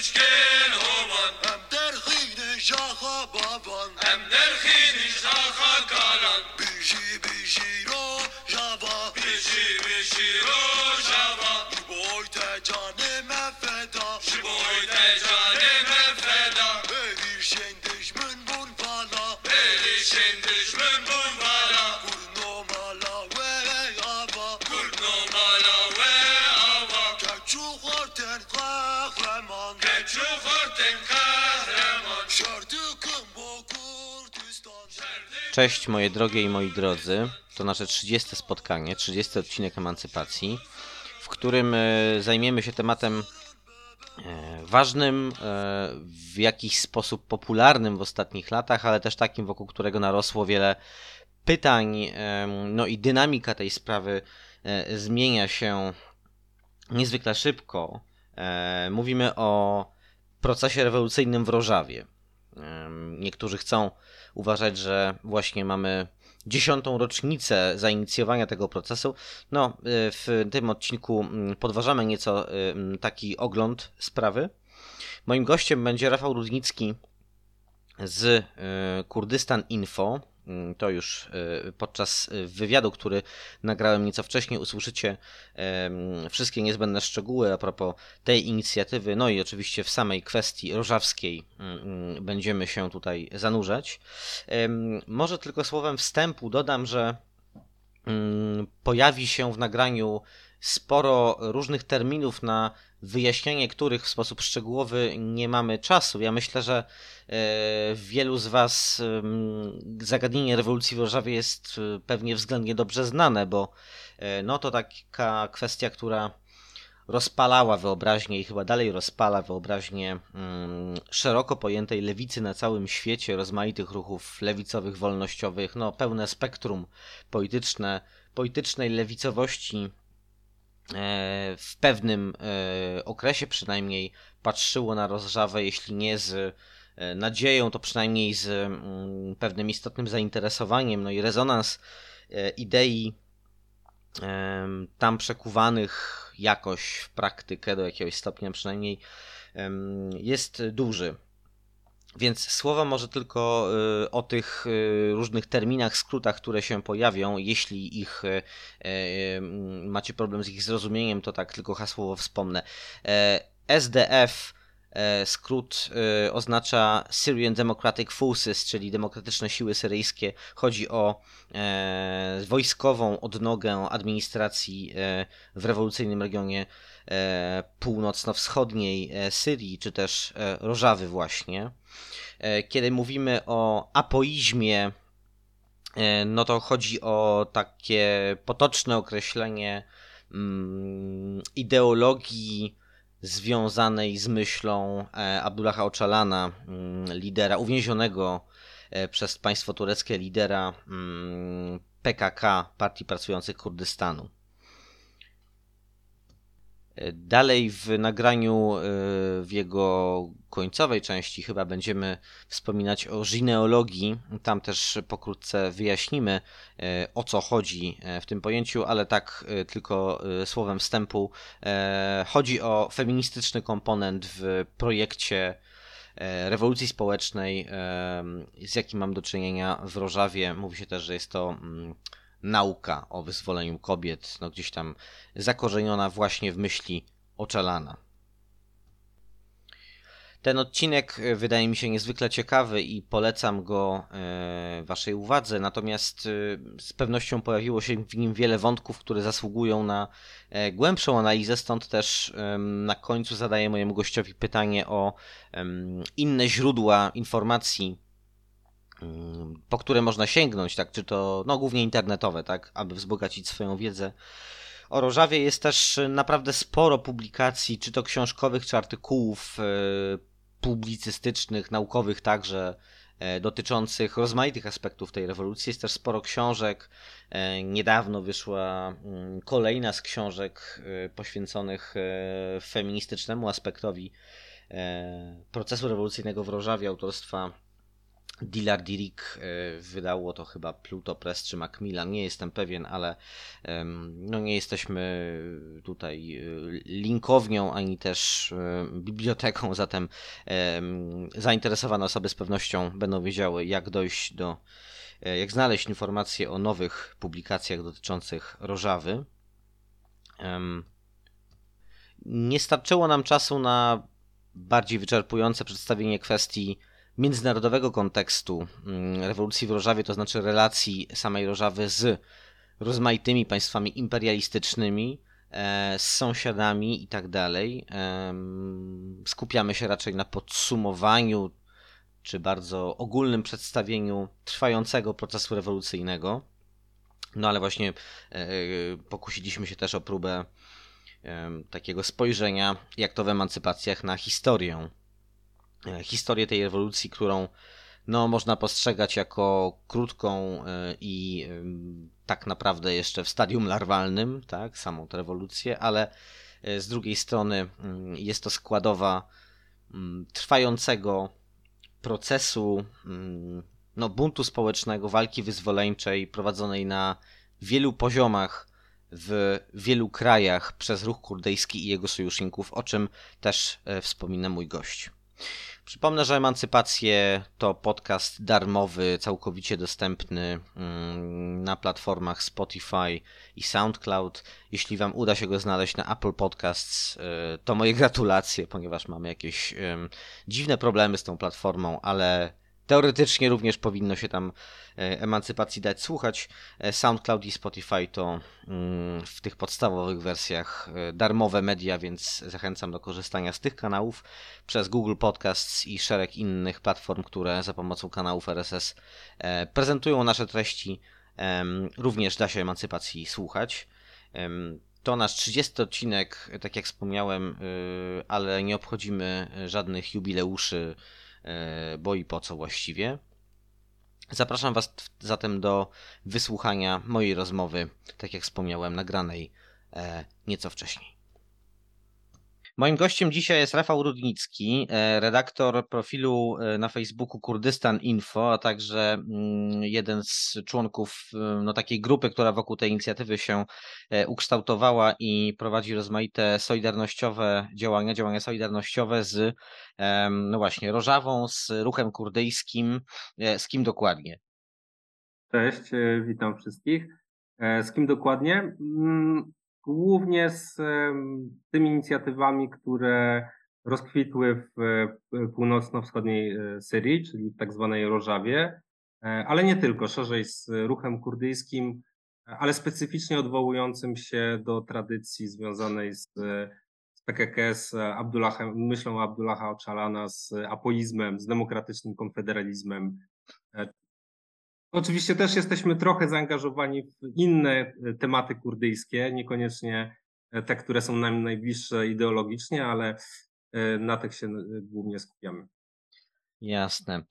Üçgen hoban Em der khini baban. Em der khini jaha kalan. Biji biji ro Cześć moje drogie i moi drodzy. To nasze 30 spotkanie, 30 odcinek emancypacji, w którym e, zajmiemy się tematem e, ważnym, e, w jakiś sposób popularnym w ostatnich latach, ale też takim, wokół którego narosło wiele pytań. No i dynamika tej sprawy zmienia się niezwykle szybko. Mówimy o procesie rewolucyjnym w Rożawie. Niektórzy chcą uważać, że właśnie mamy dziesiątą rocznicę zainicjowania tego procesu. No, y, w tym odcinku mm, podważamy nieco y, mm, taki ogląd sprawy. Moim gościem będzie Rafał Rudnicki z y, Kurdystan Info. Mm, To już y, podczas y, wywiadu, który nagrałem nieco wcześniej, usłyszycie wszystkie niezbędne szczegóły a propos tej inicjatywy, no i oczywiście w samej kwestii rożawskiej mm, mm, będziemy się tutaj zanurzać. Może tylko słowem wstępu dodam, że pojawi się w nagraniu sporo różnych terminów, na wyjaśnienie których w sposób szczegółowy nie mamy czasu. Ja myślę, że e, wielu z Was zagadnienie rewolucji w Warszawie jest e, pewnie względnie dobrze znane, bo e, no to taka kwestia, która rozpalała wyobraźnię i chyba dalej rozpala wyobraźnię mm, szeroko pojętej lewicy na całym świecie, rozmaitych ruchów lewicowych, wolnościowych, no pełne spektrum polityczne, politycznej lewicowości w pewnym e, okresie przynajmniej patrzyło na Rozżawę, jeśli nie z e, nadzieją, to przynajmniej z mm, pewnym istotnym zainteresowaniem, no i rezonans e, idei tam przekuwanych jakoś w praktykę do jakiegoś stopnia przynajmniej jest duży. Więc słowa może tylko y, o tych y, różnych terminach, skrótach, które się pojawią. Jeśli ich y, macie problem z ich zrozumieniem, to tak tylko hasłowo wspomnę. E, SDF e, skrót oznacza Syrian Democratic Forces, czyli demokratyczne siły syryjskie. Chodzi o e, wojskową odnogę administracji w rewolucyjnym regionie północno-wschodniej Syrii, czy też Rożawy właśnie. E, Kiedy mówimy o apoizmie, e, no to chodzi o takie potoczne określenie mm, ideologii związanej z myślą e, Abdullaha Ocalana, mm, lidera uwięzionego przez państwo tureckie lidera mm, PKK, Partii Pracujących Kurdystanu. Dalej w nagraniu, e, w jego końcowej części chyba będziemy wspominać o gineologii. Tam też pokrótce wyjaśnimy e, o co chodzi e, w tym pojęciu, ale tak tylko słowem wstępu. Chodzi o feministyczny komponent w projekcie rewolucji społecznej, z jakim mam do czynienia w Rożawie. Mówi się też, że jest to mm, nauka o wyzwoleniu kobiet, no gdzieś tam zakorzeniona właśnie w myśli Ocalana. Ten odcinek e, wydaje mi się niezwykle ciekawy i polecam go e, Waszej uwadze, natomiast e, z pewnością pojawiło się w nim wiele wątków, które zasługują na głębszą analizę, stąd też na końcu zadaję mojemu gościowi pytanie o inne źródła informacji, po które można sięgnąć, tak, czy to no, głównie internetowe, tak, aby wzbogacić swoją wiedzę. O Rożawie jest też naprawdę sporo publikacji, czy to książkowych, czy artykułów publicystycznych, naukowych także, e, dotyczących rozmaitych aspektów tej rewolucji. Jest też sporo książek. E, niedawno wyszła mm, kolejna z książek e, poświęconych feministycznemu aspektowi procesu rewolucyjnego w Rożawie autorstwa Dillard Dirik e, wydało to chyba Pluto Press czy Macmillan, nie jestem pewien, ale no nie jesteśmy tutaj e, linkownią ani też e, biblioteką, zatem zainteresowane osoby z pewnością będą wiedziały jak dojść do, jak znaleźć informacje o nowych publikacjach dotyczących Rożawy. Nie starczyło nam czasu na bardziej wyczerpujące przedstawienie kwestii międzynarodowego kontekstu mm, rewolucji w Rożawie, to znaczy relacji samej Rożawy z rozmaitymi państwami imperialistycznymi, e, z sąsiadami i tak dalej. Skupiamy się raczej na podsumowaniu czy bardzo ogólnym przedstawieniu trwającego procesu rewolucyjnego. No ale właśnie e, pokusiliśmy się też o próbę takiego spojrzenia, jak to w emancypacjach, na historię historię tej rewolucji, którą no, można postrzegać jako krótką e, i tak naprawdę jeszcze w stadium larwalnym, tak, samą tę rewolucję, ale e, z drugiej strony mm, jest to składowa mm, trwającego procesu mm, no, buntu społecznego, walki wyzwoleńczej prowadzonej na wielu poziomach w wielu krajach przez ruch kurdyjski i jego sojuszników, o czym też wspomina mój gość. Przypomnę, że Emancypacje to podcast darmowy, całkowicie dostępny mm, na platformach Spotify i SoundCloud. Jeśli Wam uda się go znaleźć na Apple Podcasts, y, to moje gratulacje, ponieważ mamy jakieś dziwne problemy z tą platformą, ale Teoretycznie również powinno się tam e, emancypacji dać słuchać. E, SoundCloud i Spotify to mm, w tych podstawowych wersjach e, darmowe media, więc zachęcam do korzystania z tych kanałów przez Google Podcasts i szereg innych platform, które za pomocą kanałów RSS prezentują nasze treści. Również da się emancypacji słuchać. To nasz 30 odcinek, tak jak wspomniałem, ale nie obchodzimy żadnych jubileuszy bo i po co właściwie. Zapraszam Was zatem do wysłuchania mojej rozmowy, tak jak wspomniałem, nagranej e, nieco wcześniej. Moim gościem dzisiaj jest Rafał Rudnicki, e, redaktor profilu e, na Facebooku Kurdystan Info, a także mm, jeden z członków e, no, takiej grupy, która wokół tej inicjatywy się ukształtowała i prowadzi rozmaite solidarnościowe działania, działania solidarnościowe z no właśnie Rożawą, z ruchem kurdyjskim. Z kim dokładnie? Cześć, witam wszystkich. Z kim dokładnie? Głównie z tymi inicjatywami, które rozkwitły w północno-wschodniej e, Syrii, czyli w tak zwanej Rożawie, e, ale nie tylko, szerzej z ruchem kurdyjskim, ale specyficznie odwołującym się do tradycji związanej z, z PKK, z Abdullahem, myślą Abdullaha Ocalana, z apoizmem, z demokratycznym konfederalizmem, e, Oczywiście też jesteśmy trochę zaangażowani w inne e, tematy kurdyjskie, niekoniecznie e, te, które są nam najbliższe ideologicznie, ale e, na tych się głównie skupiamy. Jasne.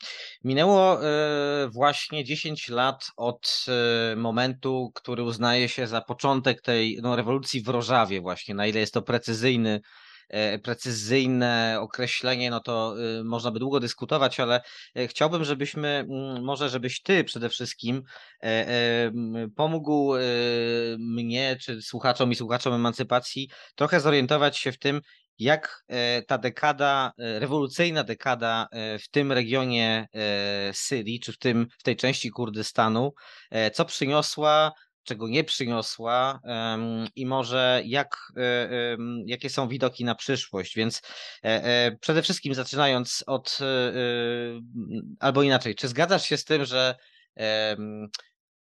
Minęło właśnie 10 lat od momentu, który uznaje się za początek tej no, rewolucji w Rożawie właśnie, na ile jest to precyzyjny precyzyjne określenie, no to y, można by długo dyskutować, ale e, chciałbym, żebyśmy, mm, może żebyś ty przede wszystkim e, pomógł mnie, czy słuchaczom i słuchaczom emancypacji trochę zorientować się w tym, jak ta dekada, rewolucyjna dekada w tym regionie Syrii, czy w, tym, w tej części Kurdystanu, co przyniosła, czego nie przyniosła i może jak, e, jakie są widoki na przyszłość. Więc e, e, przede wszystkim zaczynając od, albo inaczej, czy zgadzasz się z tym, że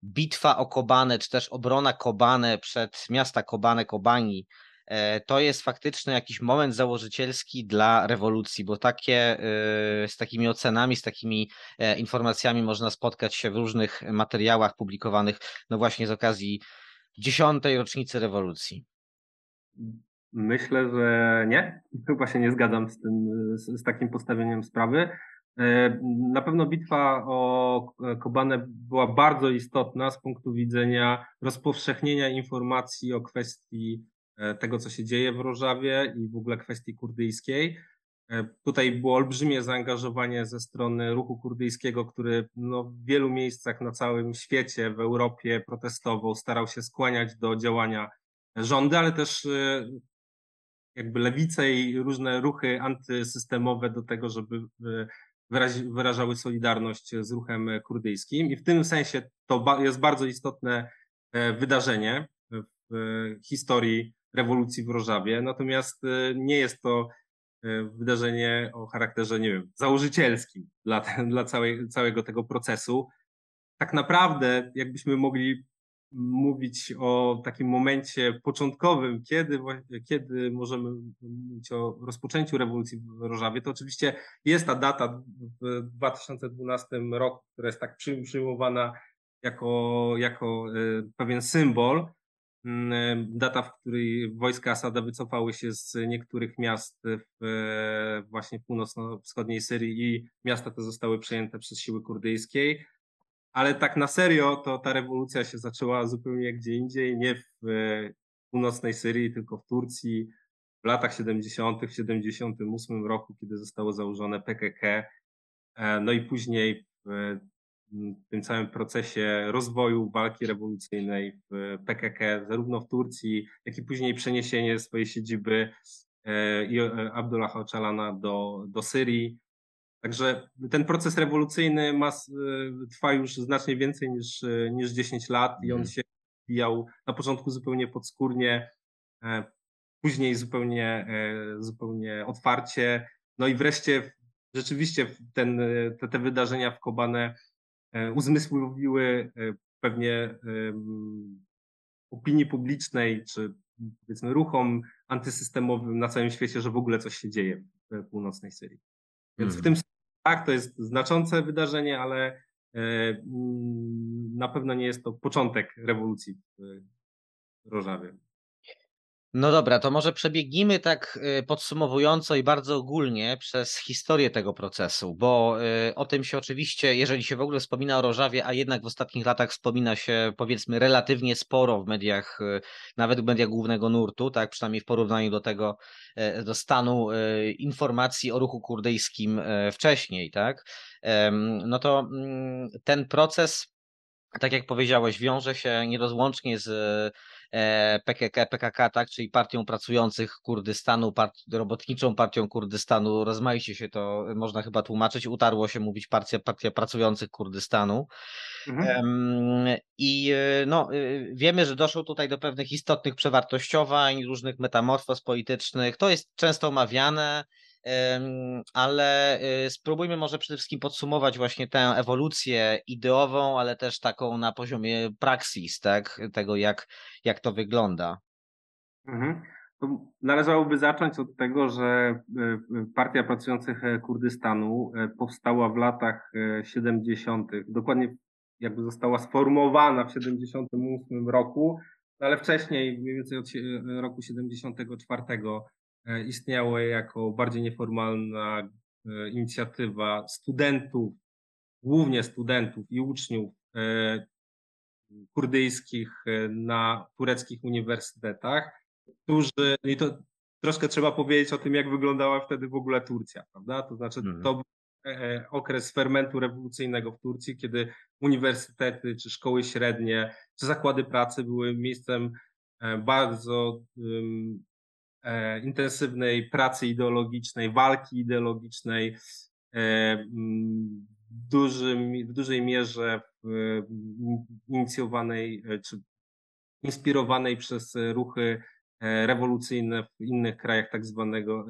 bitwa o Kobanę, czy też obrona Kobane przed miasta Kobane, Kobani, to jest faktycznie jakiś moment założycielski dla rewolucji, bo takie e, z takimi ocenami, z takimi e, informacjami można spotkać się w różnych materiałach publikowanych, no właśnie z okazji dziesiątej rocznicy rewolucji. Myślę, że nie. Chyba się nie zgadzam z tym, z, takim postawieniem sprawy. E, Na pewno bitwa o Kobanę była bardzo istotna z punktu widzenia rozpowszechnienia informacji o kwestii e, tego, co się dzieje w Rożawie i w ogóle kwestii kurdyjskiej. E, Tutaj było olbrzymie zaangażowanie ze strony ruchu kurdyjskiego, który no, w wielu miejscach na całym świecie, w Europie protestował, starał się skłaniać do działania rządy, ale też e, jakby lewicę i różne ruchy antysystemowe do tego, żeby e, wyrażały solidarność z ruchem kurdyjskim. I w tym sensie to jest bardzo istotne e, wydarzenie w e, historii rewolucji w Rożawie. Natomiast e, nie jest to e, wydarzenie o charakterze, nie wiem, założycielskim dla, dla całej, całego tego procesu. Tak naprawdę, jakbyśmy mogli mówić o takim momencie początkowym, kiedy, kiedy możemy mówić o rozpoczęciu rewolucji w Rożawie, to oczywiście jest ta data w 2012 roku, która jest tak przy- przyjmowana jako, jako e, pewien symbol. Mm, Data, w której wojska Asada wycofały się z niektórych miast w e, właśnie północno-wschodniej Syrii i miasta te zostały przejęte przez siły kurdyjskie. Ale tak na serio, to ta rewolucja się zaczęła zupełnie gdzie indziej, nie w e, północnej Syrii, tylko w Turcji w latach 70., w 78 roku, kiedy zostało założone PKK. E, No i później w tym całym procesie rozwoju walki rewolucyjnej w PKK, zarówno w Turcji, jak i później przeniesienie swojej siedziby e, i e, Abdullah Öcalana do, do Syrii. Także ten proces rewolucyjny ma, e, trwa już znacznie więcej niż, niż 10 lat i on Mhm. się rozwijał na początku zupełnie podskórnie, później zupełnie, zupełnie otwarcie. No i wreszcie rzeczywiście ten, te, te wydarzenia w Kobane uzmysłowiły e, pewnie opinii publicznej, czy powiedzmy ruchom antysystemowym na całym świecie, że w ogóle coś się dzieje w północnej Syrii. Więc w Mhm. tym tak, to jest znaczące wydarzenie, ale e, na pewno nie jest to początek rewolucji w Rożawie. No dobra, to może przebiegnijmy tak y, podsumowująco i bardzo ogólnie przez historię tego procesu, bo y, o tym się oczywiście, jeżeli się w ogóle wspomina o Rożawie, a jednak w ostatnich latach wspomina się powiedzmy relatywnie sporo w mediach, y, nawet w mediach głównego nurtu, tak przynajmniej w porównaniu do tego, e, do stanu e, informacji o ruchu kurdyjskim e, wcześniej, tak? No to mm, ten proces tak jak powiedziałeś, wiąże się nierozłącznie z PKK, PKK, tak, czyli Partią Pracujących Kurdystanu, part, Robotniczą Partią Kurdystanu, rozmaicie się to można chyba tłumaczyć, utarło się mówić Partia, Partia Pracujących Kurdystanu. Em, I e, no, e, wiemy, że doszło tutaj do pewnych istotnych przewartościowań, różnych metamorfoz politycznych. To jest często omawiane, ale e, spróbujmy może przede wszystkim podsumować właśnie tę ewolucję ideową, ale też taką na poziomie praksis, tak? Tego, jak, jak to wygląda. Mhm. Należałoby zacząć od tego, że e, Partia Pracujących Kurdystanu powstała w latach e, 70., dokładnie jakby została sformowana w 78 roku, ale wcześniej, mniej więcej od roku 74, e, istniała jako bardziej nieformalna e, inicjatywa studentów, głównie studentów i uczniów e, kurdyjskich na tureckich uniwersytetach którzy, i to troszkę trzeba powiedzieć o tym, jak wyglądała wtedy w ogóle Turcja, prawda? To znaczy, Mhm. to był okres fermentu rewolucyjnego w Turcji, kiedy uniwersytety, czy szkoły średnie, czy zakłady pracy były miejscem bardzo um, intensywnej pracy ideologicznej, walki ideologicznej, e, w, dużym, w dużej mierze mm, inicjowanej, e, czy inspirowanej przez ruchy e, rewolucyjne w innych krajach tak zwanego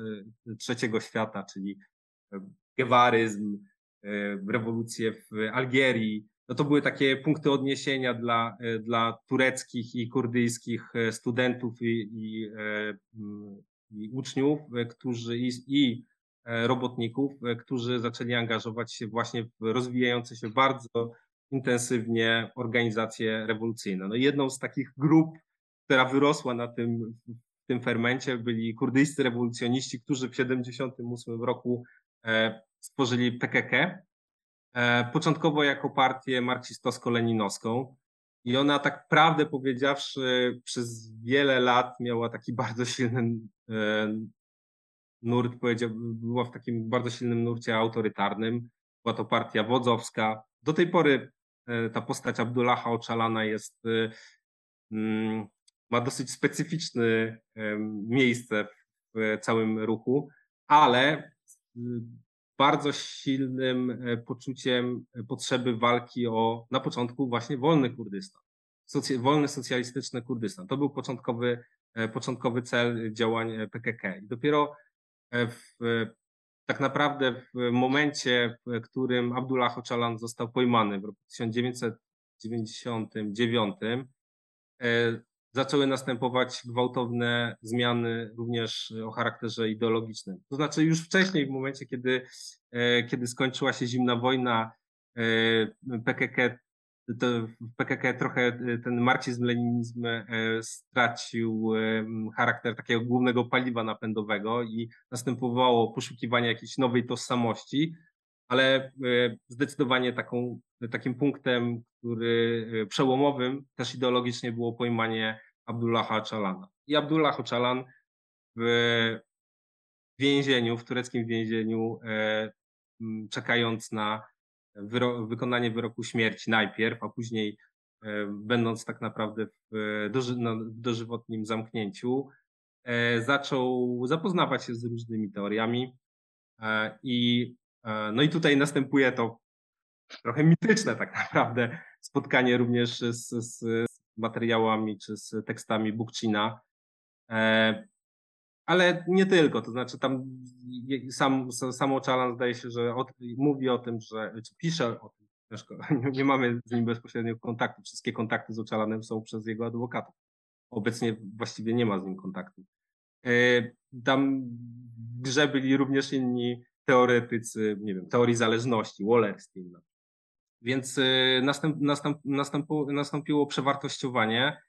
e, trzeciego świata, czyli e, gewaryzm, rewolucje w Algierii. No to były takie punkty odniesienia dla, dla tureckich i kurdyjskich studentów i, i, i uczniów, którzy i, i robotników, którzy zaczęli angażować się właśnie w rozwijające się bardzo intensywnie organizacje rewolucyjne. No jedną z takich grup, która wyrosła na tym, w tym fermencie, byli kurdyjscy rewolucjoniści, którzy w 1978 roku e, stworzyli PKK, e, początkowo jako partię marksistowsko-leninowską. I ona tak prawdę powiedziawszy przez wiele lat miała taki bardzo silny e, nurt, była w takim bardzo silnym nurcie autorytarnym. Była to partia wodzowska. Do tej pory E, ta postać Abdullaha Ocalana jest, e, mm, ma dosyć specyficzne miejsce w całym ruchu, ale bardzo silnym e, poczuciem potrzeby walki o na początku właśnie wolny Kurdystan, wolny socjalistyczny Kurdystan. To był początkowy, początkowy cel działań PKK. I dopiero w tak naprawdę w momencie, w którym Abdullah Öcalan został pojmany w roku 1999, e, zaczęły następować gwałtowne zmiany również o charakterze ideologicznym. To znaczy już wcześniej, w momencie, kiedy, e, kiedy skończyła się zimna wojna, e, PKK PKK trochę e, ten marksizm-leninizm e, stracił charakter takiego głównego paliwa napędowego i następowało poszukiwanie jakiejś nowej tożsamości, ale zdecydowanie taką, takim punktem, który przełomowym też ideologicznie było pojmanie Abdullaha Ocalana. I Abdullah Ocalan w więzieniu, w tureckim więzieniu, czekając na wyro wykonanie wyroku śmierci najpierw, a później e, będąc tak naprawdę w, doży w dożywotnim zamknięciu, e, zaczął zapoznawać się z różnymi teoriami e, i no i tutaj następuje to trochę mityczne tak naprawdę spotkanie również z, z materiałami czy z tekstami Bukcina, ale nie tylko, to znaczy tam sam, sam Oczalan zdaje się, że mówi o tym, że, czy pisze o tym, nie, nie mamy z nim bezpośredniego kontaktu, wszystkie kontakty z Oczalanem są przez jego adwokatów. Obecnie właściwie nie ma z nim kontaktu. E, tam w grze byli również inni teoretycy, nie wiem, teorii zależności, Wallerstein. Więc e, następ, następ, nastąpiło przewartościowanie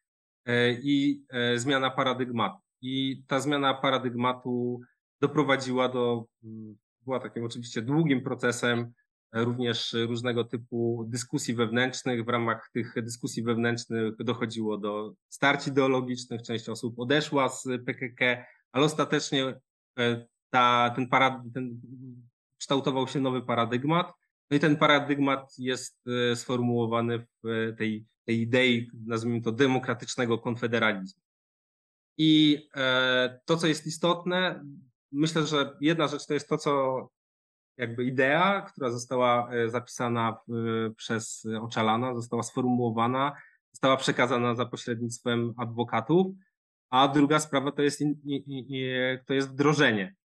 e, i zmiana paradygmatu. I ta zmiana paradygmatu doprowadziła do, mm, była takim oczywiście długim procesem, e, również różnego typu dyskusji wewnętrznych. W ramach tych dyskusji wewnętrznych dochodziło do starć ideologicznych. Część osób odeszła z PKK, ale ostatecznie e, ta, ten, parad, ten kształtował się nowy paradygmat. No i ten paradygmat jest e, sformułowany w tej, tej idei, nazwijmy to, demokratycznego konfederalizmu. I e, to, co jest istotne, myślę, że jedna rzecz to jest to, co jakby idea, która została e, zapisana przez Oczalana, została sformułowana, została przekazana za pośrednictwem adwokatów, a druga sprawa to jest, to jest wdrożenie.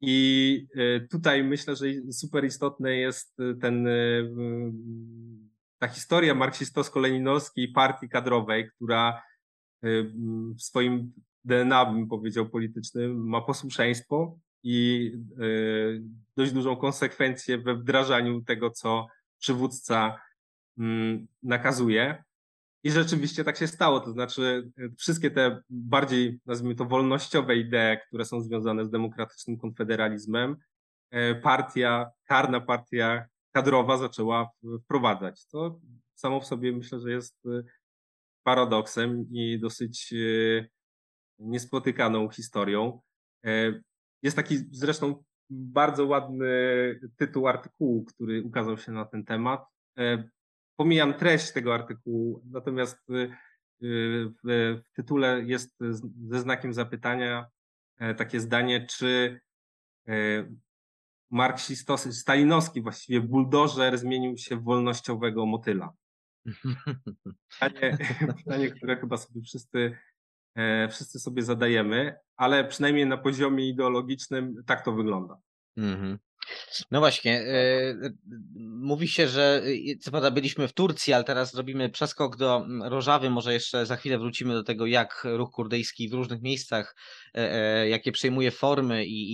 I e, tutaj myślę, że super istotne jest ten, ta historia marksistowsko-leninowskiej partii kadrowej, która w swoim DNA, bym powiedział, politycznym, ma posłuszeństwo i dość dużą konsekwencję we wdrażaniu tego, co przywódca mm, nakazuje. I rzeczywiście tak się stało. To znaczy, y, wszystkie te bardziej, nazwijmy to, wolnościowe idee, które są związane z demokratycznym konfederalizmem, partia, karna partia kadrowa zaczęła wprowadzać. To samo w sobie myślę, że jest paradoksem i dosyć e, niespotykaną historią. E, jest taki zresztą bardzo ładny tytuł artykułu, który ukazał się na ten temat. E, pomijam treść tego artykułu, natomiast w, tytule jest ze znakiem zapytania takie zdanie, czy marksistowski, stalinowski właściwie buldożer zmienił się w wolnościowego motyla. Pytanie, pytanie, które chyba sobie wszyscy, e, wszyscy sobie zadajemy, ale przynajmniej na poziomie ideologicznym tak to wygląda. Mhm. No właśnie, e, mówi się, że co prawda byliśmy w Turcji, ale teraz zrobimy przeskok do Rożawy. Może jeszcze za chwilę wrócimy do tego, jak ruch kurdyjski w różnych miejscach, e, jakie przejmuje formy i,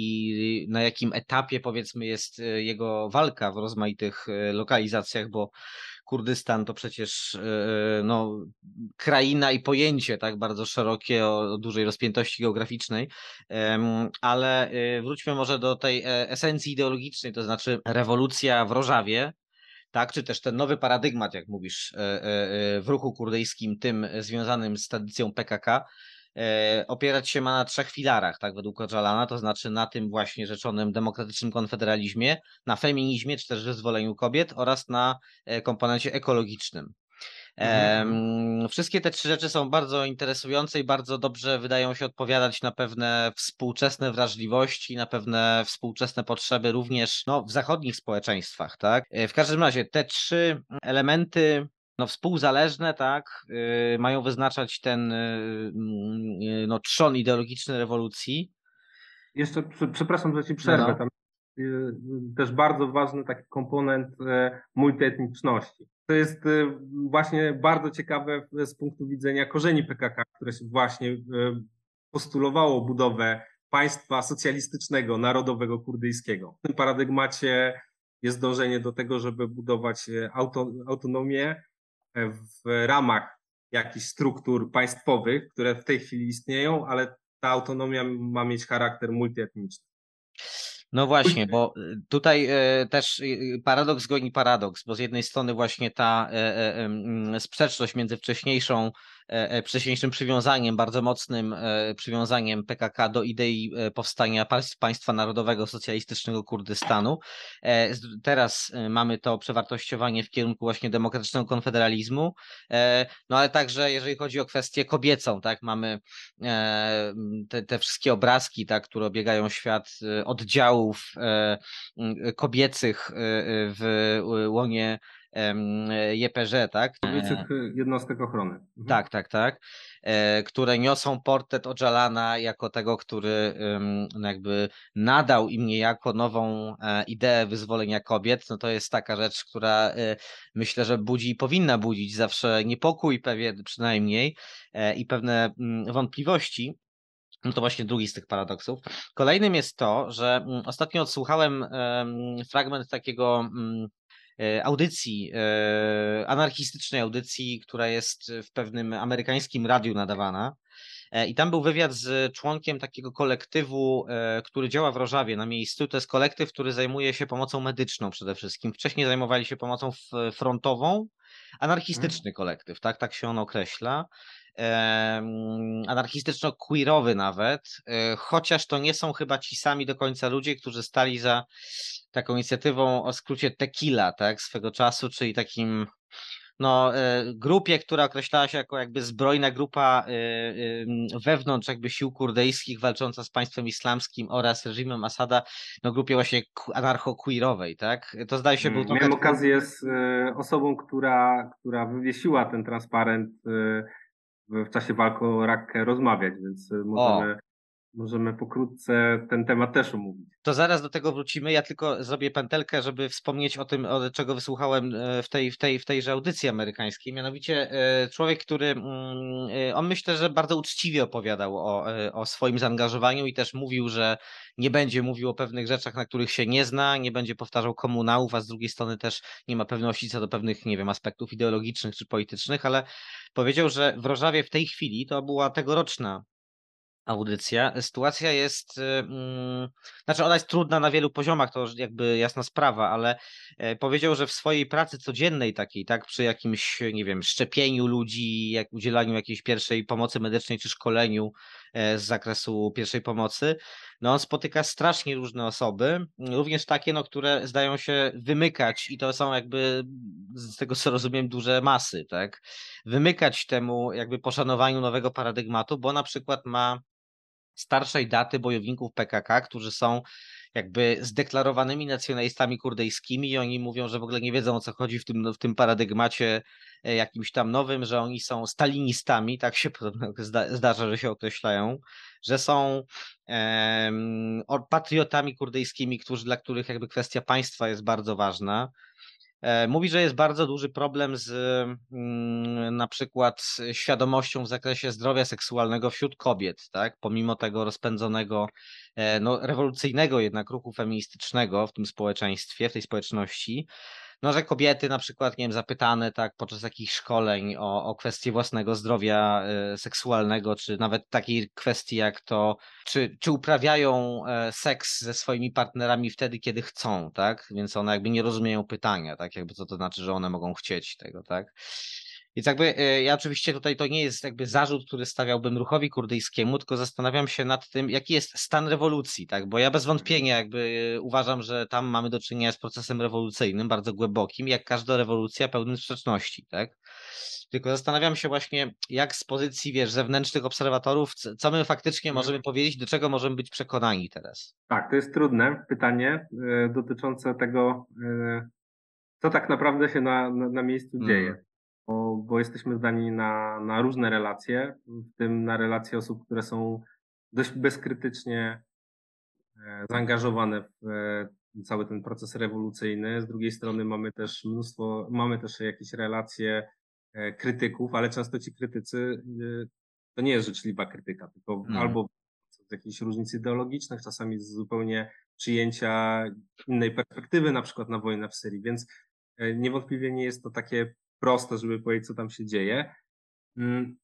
i na jakim etapie powiedzmy jest jego walka w rozmaitych lokalizacjach, bo Kurdystan to przecież e, no, kraina i pojęcie tak bardzo szerokie o, o dużej rozpiętości geograficznej. Ale e, wróćmy może do tej e, esencji ideologicznej, to znaczy rewolucja w Rożawie, tak, czy też ten nowy paradygmat, jak mówisz, e, e, e, w ruchu kurdyjskim, tym związanym z tradycją PKK, e, opierać się ma na trzech filarach, tak, według Öcalana, to znaczy na tym właśnie rzeczonym demokratycznym konfederalizmie, na feminizmie, czy też wyzwoleniu kobiet oraz na e, komponencie ekologicznym. Em, wszystkie te trzy rzeczy są bardzo interesujące i bardzo dobrze wydają się odpowiadać na pewne współczesne wrażliwości, na pewne współczesne potrzeby również no, w zachodnich społeczeństwach, tak? E, W każdym razie te trzy elementy no, współzależne, tak, y, mają wyznaczać ten y, mm, y, no, trzon ideologiczny rewolucji. Jeszcze, prze- przepraszam, że ci przerwę. No. Tam y, y, też bardzo ważny taki komponent e, multietniczności. To jest y, właśnie bardzo ciekawe z punktu widzenia korzeni PKK, które się właśnie y, postulowało budowę państwa socjalistycznego, narodowego, kurdyjskiego. W tym paradygmacie jest dążenie do tego, żeby budować e, auto, autonomię w ramach jakichś struktur państwowych, które w tej chwili istnieją, ale ta autonomia ma mieć charakter multietniczny. No właśnie, bo y, tutaj y, też y, paradoks goni paradoks, bo z jednej strony właśnie ta e, e, sprzeczność między wcześniejszą, wcześniejszym przywiązaniem, bardzo mocnym e, przywiązaniem PKK do idei e, powstania państw- państwa narodowego socjalistycznego Kurdystanu. E, Teraz e, mamy to przewartościowanie w kierunku właśnie demokratycznego konfederalizmu, e, no ale także jeżeli chodzi o kwestię kobiecą, tak, mamy e, te, te wszystkie obrazki, tak, które obiegają świat e, oddziałów e, kobiecych e, e, w łonie JPŻ, tak? Kobiecych y, jednostek ochrony. Mhm. Tak, tak, tak. E, które niosą portret Odżalana jako tego, który no jakby nadał im niejako nową e, ideę wyzwolenia kobiet. No to jest taka rzecz, która e, myślę, że budzi i powinna budzić zawsze niepokój pewien przynajmniej e, i pewne mm, wątpliwości. No to właśnie drugi z tych paradoksów. Kolejnym jest to, że mm, ostatnio odsłuchałem em, fragment takiego mm, e, audycji, e, anarchistycznej audycji, która jest w pewnym amerykańskim radiu nadawana. E, I tam był wywiad z członkiem takiego kolektywu, e, który działa w Rożawie na miejscu. To jest kolektyw, który zajmuje się pomocą medyczną przede wszystkim. Wcześniej zajmowali się pomocą frontową. Anarchistyczny kolektyw, tak, tak się on określa. Anarchistyczno-queerowy nawet, e, chociaż to nie są chyba ci sami do końca ludzie, którzy stali za taką inicjatywą o skrócie Tequila, tak, swego czasu, czyli takim no, e, grupie, która określała się jako jakby zbrojna grupa e, wewnątrz jakby sił kurdyjskich walcząca z państwem islamskim oraz reżimem Asada, no grupie właśnie anarcho-queerowej, tak? To zdaje się był Mm, trochę... Miałem okazję z osobą, która, która wywiesiła ten transparent w, czasie walki o rakę rozmawiać, więc możemy, możemy pokrótce ten temat też omówić. To zaraz do tego wrócimy. Ja tylko zrobię pętelkę, żeby wspomnieć o tym, o czego wysłuchałem e, w tej, w tej, w tejże audycji amerykańskiej. Mianowicie e, człowiek, który mm, e, on myślę, że bardzo uczciwie opowiadał o, o swoim zaangażowaniu i też mówił, że nie będzie mówił o pewnych rzeczach, na których się nie zna, nie będzie powtarzał komunałów, a z drugiej strony też nie ma pewności co do pewnych, nie wiem, aspektów ideologicznych czy politycznych, ale powiedział, że w Rożawie w tej chwili to była tegoroczna audycja. Sytuacja jest, y, mm, znaczy ona jest trudna na wielu poziomach, to jakby jasna sprawa, ale e, powiedział, że w swojej pracy codziennej takiej, tak, przy jakimś, nie wiem, szczepieniu ludzi, jak udzielaniu jakiejś pierwszej pomocy medycznej czy szkoleniu e, z zakresu pierwszej pomocy, no on spotyka strasznie różne osoby, również takie, no, które zdają się wymykać i to są jakby, z tego co rozumiem, duże masy, tak, wymykać temu jakby poszanowaniu nowego paradygmatu, bo na przykład ma starszej daty bojowników PKK, którzy są jakby zdeklarowanymi nacjonalistami kurdyjskimi i oni mówią, że w ogóle nie wiedzą o co chodzi w tym, w tym paradygmacie e, jakimś tam nowym, że oni są stalinistami, tak się zdarza, że się określają, że są patriotami kurdyjskimi, którzy, dla których jakby kwestia państwa jest bardzo ważna. E, mówi, że jest bardzo duży problem z mm, na przykład świadomością w zakresie zdrowia seksualnego wśród kobiet, tak? Pomimo tego rozpędzonego, e, no, rewolucyjnego jednak ruchu feministycznego w tym społeczeństwie, w tej społeczności, no, że kobiety na przykład, nie wiem, zapytane tak podczas jakichś szkoleń o, o kwestie własnego zdrowia e, seksualnego, czy nawet takiej kwestii jak to, czy, czy uprawiają e, seks ze swoimi partnerami wtedy, kiedy chcą, tak? Więc one jakby nie rozumieją pytania, tak? Jakby co to znaczy, że one mogą chcieć tego, tak? Więc jakby e, ja oczywiście tutaj to nie jest jakby zarzut, który stawiałbym ruchowi kurdyjskiemu, tylko zastanawiam się nad tym, jaki jest stan rewolucji, tak? Bo ja bez wątpienia jakby e, uważam, że tam mamy do czynienia z procesem rewolucyjnym, bardzo głębokim, jak każda rewolucja pełnym sprzeczności, tak? Tylko zastanawiam się właśnie, jak z pozycji, wiesz, zewnętrznych obserwatorów, co my faktycznie Mhm. możemy powiedzieć, do czego możemy być przekonani teraz. Tak, to jest trudne pytanie e, dotyczące tego, co tak naprawdę się na, na, na miejscu Mm. dzieje. Bo, bo jesteśmy zdani na, na różne relacje, w tym na relacje osób, które są dość bezkrytycznie e, zaangażowane w e, cały ten proces rewolucyjny. Z drugiej strony mamy też mnóstwo, mamy też jakieś relacje e, krytyków, ale często ci krytycy to nie jest życzliwa krytyka, tylko Mhm. albo z jakichś różnic ideologicznych, czasami z zupełnie przyjęcia innej perspektywy, na przykład na wojnę w Syrii, więc niewątpliwie nie jest to takie proste, żeby powiedzieć, co tam się dzieje. Mm,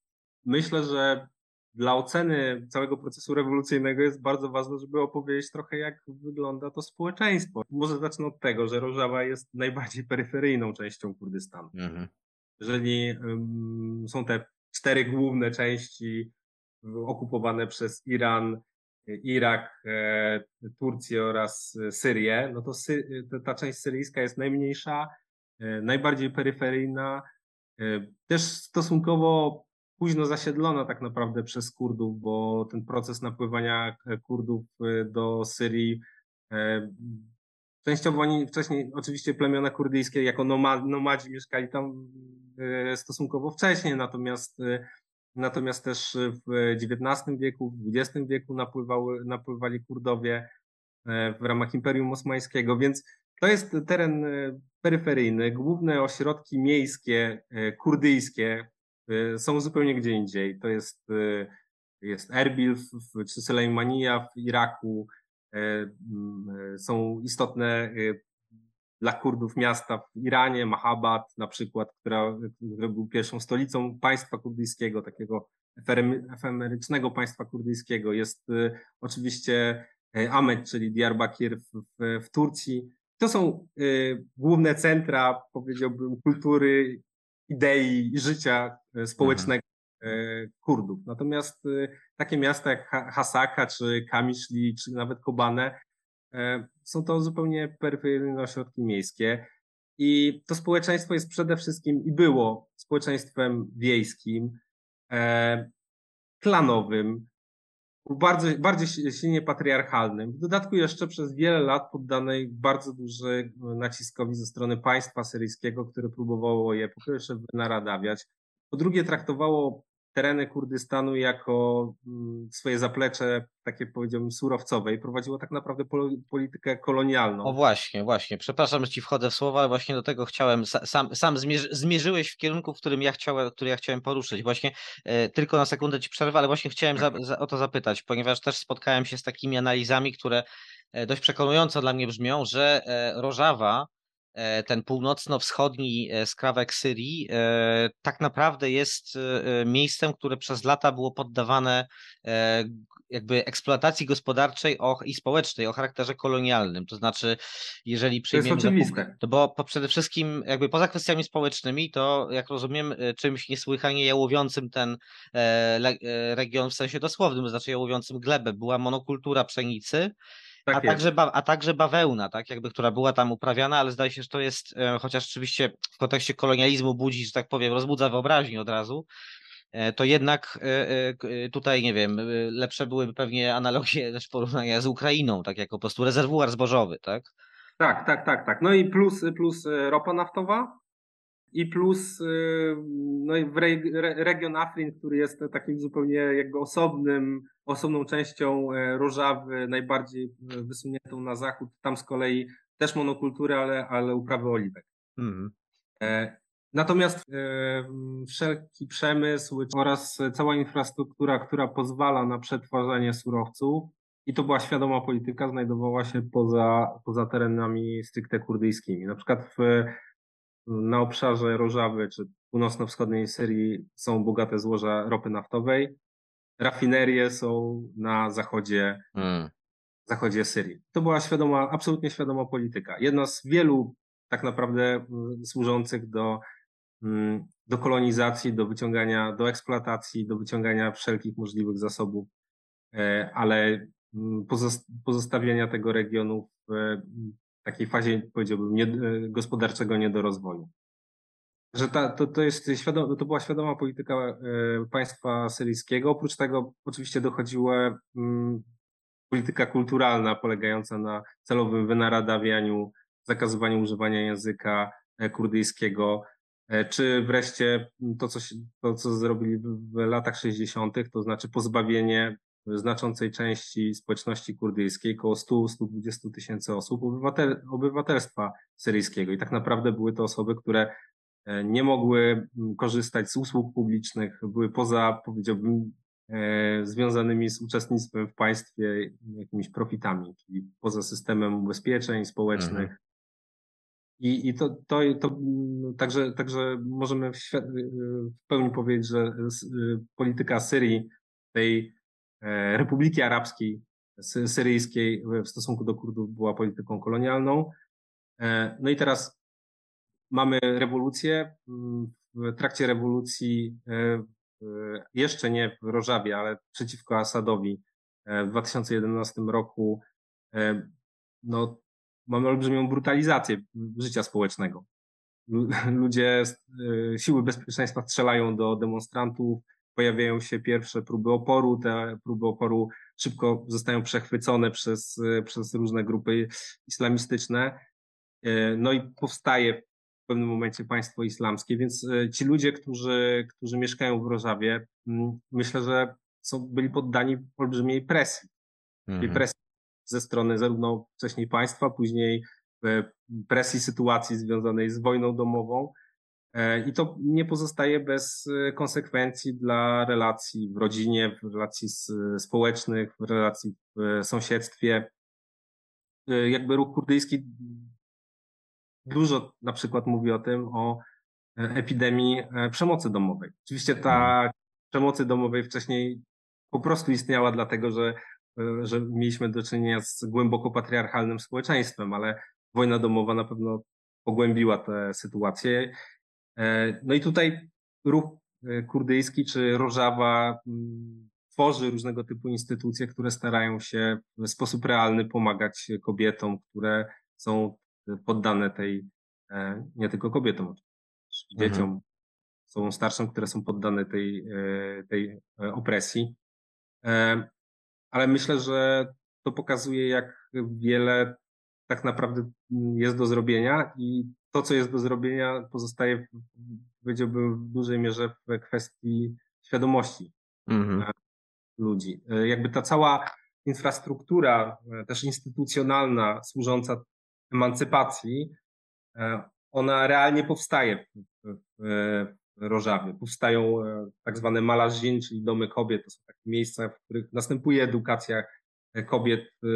Myślę, że dla oceny całego procesu rewolucyjnego jest bardzo ważne, żeby opowiedzieć trochę, jak wygląda to społeczeństwo. Może zacznę od tego, że Rożawa jest najbardziej peryferyjną częścią Kurdystanu Mhm. jeżeli ym, są te cztery główne części okupowane przez Iran, Irak, e, Turcję oraz Syrię, no to Sy ta część syryjska jest najmniejsza, najbardziej peryferyjna, e, też stosunkowo późno zasiedlona tak naprawdę przez Kurdów, bo ten proces napływania e, Kurdów e, do Syrii e, Częściowo oni wcześniej, oczywiście plemiona kurdyjskie jako noma- nomadzi mieszkali tam e, stosunkowo wcześniej, natomiast, e, natomiast też w XIX wieku, w XX wieku napływały, napływali Kurdowie e, w ramach Imperium Osmańskiego, więc to jest teren e, peryferyjny. Główne ośrodki miejskie, e, kurdyjskie e, są zupełnie gdzie indziej. To jest, jest Erbil czy Sulejmania w Iraku, są istotne dla Kurdów miasta w Iranie, Mahabad na przykład, która, który był pierwszą stolicą państwa kurdyjskiego, takiego efemerycznego państwa kurdyjskiego. Jest oczywiście Ahmed, czyli Diyarbakir w, w, w Turcji. To są e, główne centra, powiedziałbym, kultury, idei i życia e, społecznego e, Kurdów. Natomiast e, takie miasta jak Ha- Hasaka, czy Kamiszli, czy nawet Kobane są to zupełnie peryferyjne ośrodki miejskie. I to społeczeństwo jest przede wszystkim i było społeczeństwem wiejskim, e, klanowym, bardzo, bardziej si- silnie patriarchalnym. W dodatku jeszcze przez wiele lat poddanej bardzo duży naciskowi ze strony państwa syryjskiego, które próbowało je po pierwsze wynaradawiać, po drugie traktowało tereny Kurdystanu jako mm, swoje zaplecze, takie powiedziałbym surowcowe i prowadziło tak naprawdę pol- politykę kolonialną. O właśnie, właśnie. Przepraszam, że ci wchodzę w słowa, ale właśnie do tego chciałem. sa- Sam, sam zmierzy, zmierzyłeś w kierunku, w którym ja chciałem, który ja chciałem poruszyć. Właśnie e, tylko na sekundę ci przerwę, ale właśnie chciałem za, za, o to zapytać, ponieważ też spotkałem się z takimi analizami, które e, dość przekonująco dla mnie brzmią, że e, Rożawa, ten północno-wschodni e, skrawek Syrii, e, tak naprawdę jest e, e, miejscem, które przez lata było poddawane e, jakby eksploatacji gospodarczej i społecznej o charakterze kolonialnym. To znaczy, jeżeli To jest przyjmiemy. za punkt- oczywiste. To bo po przede wszystkim, jakby poza kwestiami społecznymi, to jak rozumiem, czymś niesłychanie jałowiącym ten e, e, region w sensie dosłownym, to znaczy jałowiącym glebę, była monokultura pszenicy, Tak a, jest. także ba, a także bawełna, tak, jakby, która była tam uprawiana, ale zdaje się, że to jest, e, chociaż oczywiście w kontekście kolonializmu budzi, że tak powiem, rozbudza wyobraźnię od razu, e, to jednak e, e, e, tutaj, nie wiem, e, lepsze byłyby pewnie analogie, też porównania z Ukrainą, tak jako po prostu rezerwuar zbożowy, tak? Tak, tak, tak, tak. No i plus, plus ropa naftowa i plus no i region Afrin, który jest takim zupełnie jakby osobnym, osobną częścią e, Rożawy, najbardziej e, wysuniętą na zachód. Tam z kolei też monokultury, ale, ale uprawy oliwek. E, Natomiast wszelki przemysł oraz cała infrastruktura, która pozwala na przetwarzanie surowców, i to była świadoma polityka, znajdowała się poza, poza terenami stricte kurdyjskimi. Na przykład w, na obszarze Rożawy czy północno-wschodniej Syrii są bogate złoża ropy naftowej, rafinerie są na zachodzie Mm. zachodzie Syrii. To była świadoma, absolutnie świadoma polityka. Jedna z wielu tak naprawdę mm, służących do, mm, do kolonizacji, do wyciągania, do eksploatacji, do wyciągania wszelkich możliwych zasobów, e, ale mm, pozos- pozostawienia tego regionu w takiej fazie, powiedziałbym, nie, e, gospodarczego niedorozwoju. Że ta, to, to, jest to była świadoma polityka e, państwa syryjskiego. Oprócz tego oczywiście dochodziło mm, polityka kulturalna polegająca na celowym wynaradawianiu, zakazywaniu używania języka e, kurdyjskiego, e, czy wreszcie to, co, się, to, co zrobili w, w latach 60., to znaczy pozbawienie znaczącej części społeczności kurdyjskiej, około 100-120 tysięcy osób, obywatel, obywatelstwa syryjskiego. I tak naprawdę były to osoby, które nie mogły mm, korzystać z usług publicznych, były poza, powiedziałbym, e, związanymi z uczestnictwem w państwie jakimiś profitami, czyli poza systemem ubezpieczeń społecznych. Mhm. I, i to, to, to mm, także, także możemy w, świat, w pełni powiedzieć, że polityka Syrii, tej e, Republiki Arabskiej sy- Syryjskiej w stosunku do Kurdów była polityką kolonialną. E, No i teraz mamy rewolucję. Mm, W trakcie rewolucji, e, jeszcze nie w Rożawie, ale przeciwko Asadowi e, w 2011 roku, e, no, mamy olbrzymią brutalizację życia społecznego. Lu- Ludzie, siły bezpieczeństwa strzelają do demonstrantów, pojawiają się pierwsze próby oporu, te próby oporu szybko zostają przechwycone przez, przez różne grupy islamistyczne. No i powstaje w pewnym momencie państwo islamskie, więc e, ci ludzie, którzy, którzy mieszkają w Rożawie, mm, myślę, że są, byli poddani olbrzymiej presji. Mhm. presji ze strony zarówno wcześniej państwa, później e, presji sytuacji związanej z wojną domową. E, I to nie pozostaje bez konsekwencji dla relacji w rodzinie, w relacji społecznych, w relacji w sąsiedztwie. Jakby ruch kurdyjski dużo na przykład mówi o tym, o e, epidemii e, przemocy domowej. Oczywiście ta przemocy domowej wcześniej po prostu istniała dlatego, że, e, że mieliśmy do czynienia z głęboko patriarchalnym społeczeństwem, ale wojna domowa na pewno pogłębiła tę sytuację. No i tutaj ruch kurdyjski czy Rożawa mm, tworzy różnego typu instytucje, które starają się w sposób realny pomagać kobietom, które są poddane tej, e, nie tylko kobietom, Mhm. dzieciom, osobom starszym, które są poddane tej, e, tej e, opresji. Ale myślę, że to pokazuje, jak wiele tak naprawdę jest do zrobienia i to, co jest do zrobienia, pozostaje, powiedziałbym, w dużej mierze w kwestii świadomości Mhm. ludzi. Jakby ta cała infrastruktura, też instytucjonalna, służąca emancypacji, e, ona realnie powstaje w, w, w Rożawie. Powstają e, tak zwane malażin, czyli domy kobiet. To są takie miejsca, w których następuje edukacja e, kobiet, e,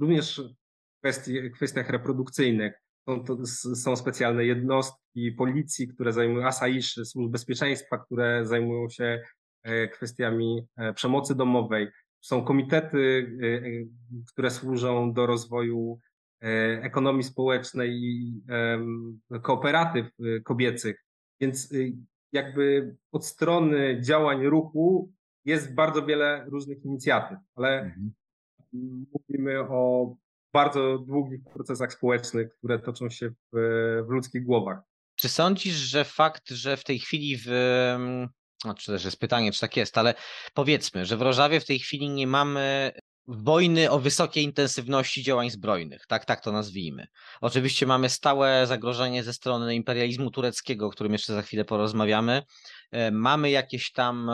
również w kwestii, kwestiach reprodukcyjnych. Są, to, są specjalne jednostki policji, które zajmują, asaiszy, służb bezpieczeństwa, które zajmują się e, kwestiami e, przemocy domowej. Są komitety, e, e, które służą do rozwoju e, ekonomii społecznej i kooperatyw e, kobiecych. Więc y, jakby od strony działań ruchu jest bardzo wiele różnych inicjatyw, ale Mhm. mówimy o bardzo długich procesach społecznych, które toczą się w, w ludzkich głowach. Czy sądzisz, że fakt, że w tej chwili w, em, No, czy też jest pytanie, czy tak jest, ale powiedzmy, że w Rożawie w tej chwili nie mamy wojny o wysokiej intensywności działań zbrojnych, tak, tak to nazwijmy. Oczywiście mamy stałe zagrożenie ze strony imperializmu tureckiego, o którym jeszcze za chwilę porozmawiamy. E, Mamy jakieś tam,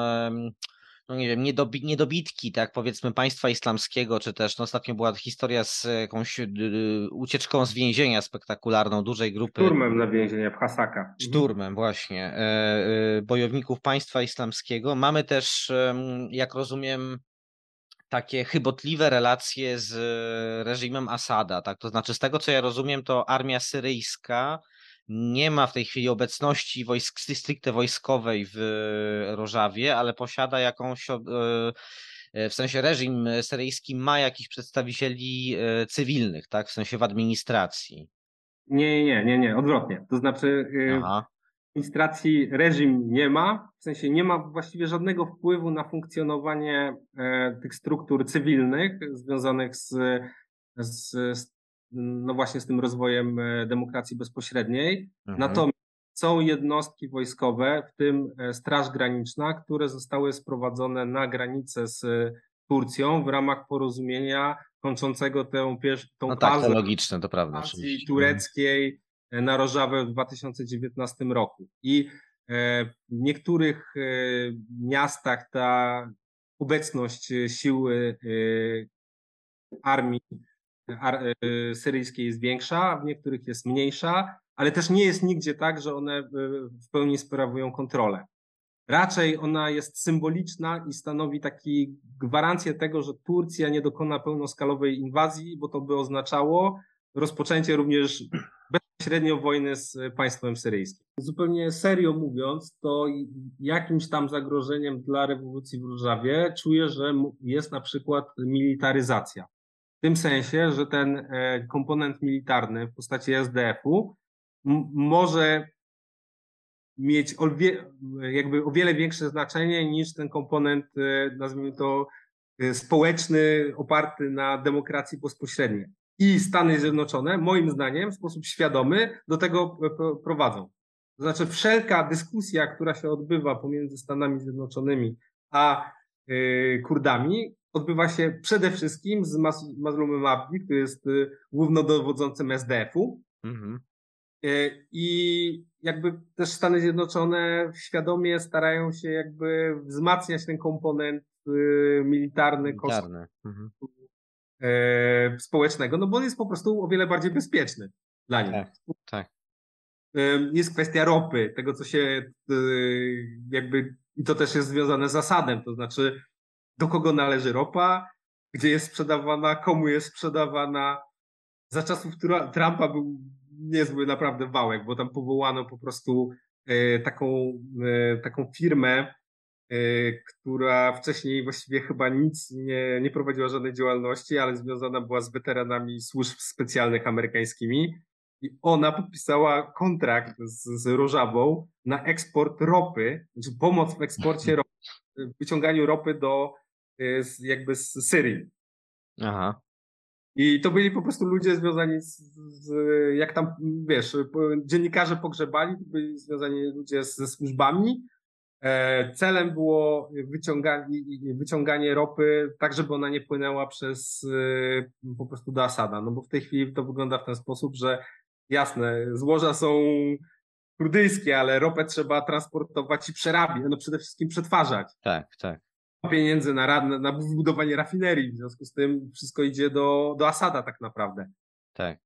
no nie wiem, niedobi niedobitki, tak, powiedzmy państwa islamskiego, czy też no ostatnio była historia z jakąś y, y, ucieczką z więzienia spektakularną dużej grupy Szturmem na więzienie w Hasaka. Mhm. szturmem właśnie e, e, bojowników państwa islamskiego. Mamy też, jak rozumiem, takie chybotliwe relacje z reżimem Asada, tak? To znaczy, z tego co ja rozumiem, to armia syryjska nie ma w tej chwili obecności wojsk, stricte wojskowej w Rożawie, ale posiada jakąś, e, w sensie reżim syryjski ma jakichś przedstawicieli e, cywilnych, tak? W sensie w administracji. Nie, nie, nie, nie, nie, odwrotnie. To znaczy y, Aha. Administracji reżim nie ma, w sensie nie ma właściwie żadnego wpływu na funkcjonowanie e, tych struktur cywilnych związanych z, z, z no właśnie z tym rozwojem e, demokracji bezpośredniej. Mhm. Natomiast są jednostki wojskowe, w tym e, Straż Graniczna, które zostały sprowadzone na granicę z Turcją w ramach porozumienia kończącego tę, pier- tą No tak, to logiczne, to prawda. oczywiście. tureckiej na Rożawę w 2019 roku. I e, w niektórych e, miastach ta obecność e, sił e, armii ar, e, syryjskiej jest większa, w niektórych jest mniejsza, ale też nie jest nigdzie tak, że one e, w pełni sprawują kontrolę. Raczej ona jest symboliczna i stanowi taki gwarancję tego, że Turcja nie dokona pełnoskalowej inwazji, bo to by oznaczało rozpoczęcie również bezpośrednio wojny z państwem syryjskim. Zupełnie serio mówiąc, to jakimś tam zagrożeniem dla rewolucji w Różawie czuję, że jest na przykład militaryzacja. W tym sensie, że ten e, komponent militarny w postaci SDF-u może mieć jakby o wiele większe znaczenie niż ten komponent, e, nazwijmy to, e, społeczny, oparty na demokracji bezpośredniej. I Stany Zjednoczone, moim zdaniem, w sposób świadomy do tego p- prowadzą. To znaczy, wszelka dyskusja, która się odbywa pomiędzy Stanami Zjednoczonymi a e, Kurdami, odbywa się przede wszystkim z Mazlumem Abdi, który jest e, głównodowodzącym SDF-u, Mhm. E, I jakby też Stany Zjednoczone świadomie starają się jakby wzmacniać ten komponent militarny Militarny. Mhm. E, społecznego, no bo on jest po prostu o wiele bardziej bezpieczny dla nich. Tak, tak. E, Jest kwestia ropy, tego co się y, jakby, i to też jest związane z zasadem, to znaczy do kogo należy ropa, gdzie jest sprzedawana, komu jest sprzedawana. Za czasów Trumpa był niezły naprawdę wałek, bo tam powołano po prostu e, taką, e, taką firmę, e, która wcześniej właściwie chyba nic nie, nie prowadziła żadnej działalności, ale związana była z weteranami służb specjalnych amerykańskimi. I ona podpisała kontrakt z, z Rożawą na eksport ropy, znaczy pomoc w eksporcie ropy, w wyciąganiu ropy do e, jakby z Syrii. Aha. I to byli po prostu ludzie związani z, z jak tam, wiesz, dziennikarze pogrzebali, to byli związani ludzie z, ze służbami. E, celem było wyciąganie, wyciąganie ropy tak, żeby ona nie płynęła przez e, po prostu do Asada. No bo w tej chwili to wygląda w ten sposób, że jasne, złoża są kurdyjskie, ale ropę trzeba transportować i przerabiać, no przede wszystkim przetwarzać Tak, tak. pieniędzy na, ra- na budowanie rafinerii, w związku z tym wszystko idzie do, do Asada tak naprawdę. Tak.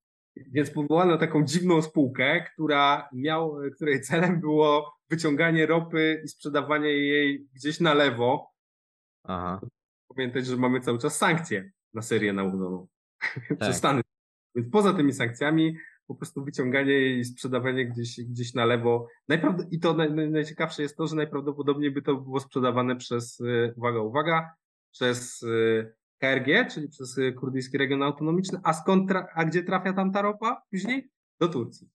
Więc powołano taką dziwną spółkę, która miał, której celem było wyciąganie ropy i sprzedawanie jej gdzieś na lewo. Aha. Pamiętać, że mamy cały czas sankcje na Syrię nałożoną Tak. przez Stany. Więc poza tymi sankcjami po prostu wyciąganie jej i sprzedawanie gdzieś, gdzieś na lewo. Najprawd- I to naj, naj, najciekawsze jest to, że najprawdopodobniej by to było sprzedawane przez, y, uwaga, uwaga, przez y, KRG, czyli przez y, Kurdyjski Region Autonomiczny. A skąd, a gdzie trafia tam ta ropa później? Do Turcji.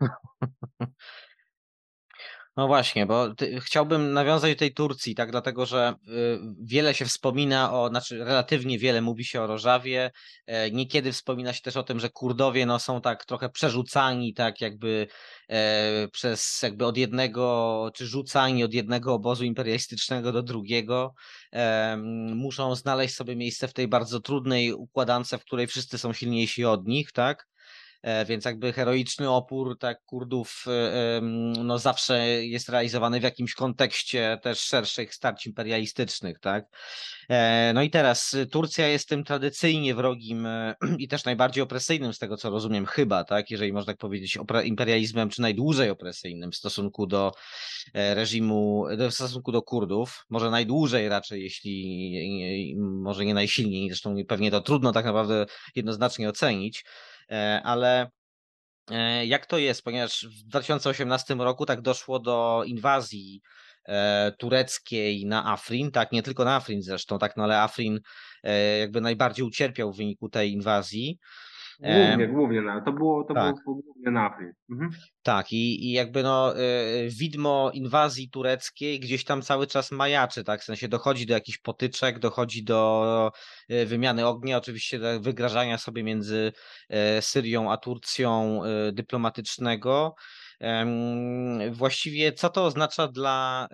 No właśnie, bo ty, chciałbym nawiązać do tej Turcji, tak, dlatego że y, wiele się wspomina o, znaczy relatywnie wiele mówi się o Rożawie, e, niekiedy wspomina się też o tym, że Kurdowie no, są tak trochę przerzucani, tak jakby e, przez jakby od jednego, czy rzucani od jednego obozu imperialistycznego do drugiego, muszą znaleźć sobie miejsce w tej bardzo trudnej układance, w której wszyscy są silniejsi od nich, tak, więc jakby heroiczny opór tak Kurdów e, no zawsze jest realizowany w jakimś kontekście też szerszych starć imperialistycznych, tak? E, no i teraz Turcja jest tym tradycyjnie wrogim i też najbardziej opresyjnym z tego co rozumiem chyba, tak? Jeżeli można tak powiedzieć imperializmem czy najdłużej opresyjnym w stosunku do reżimu, w stosunku do Kurdów, może najdłużej raczej, jeśli może nie najsilniej, zresztą pewnie to trudno tak naprawdę jednoznacznie ocenić, E, ale e, jak to jest, ponieważ w 2018 roku tak doszło do inwazji e, tureckiej na Afrin, tak, nie tylko na Afrin zresztą, tak, no ale Afrin jakby najbardziej ucierpiał w wyniku tej inwazji. Głównie, głównie na, to było, to tak. było głównie na Afrin. Mhm. Tak, i, i jakby no y, widmo inwazji tureckiej gdzieś tam cały czas majaczy, tak, w sensie dochodzi do jakichś potyczek, dochodzi do y, wymiany ognia, oczywiście do wygrażania sobie między y, Syrią a Turcją dyplomatycznego, Właściwie co to oznacza dla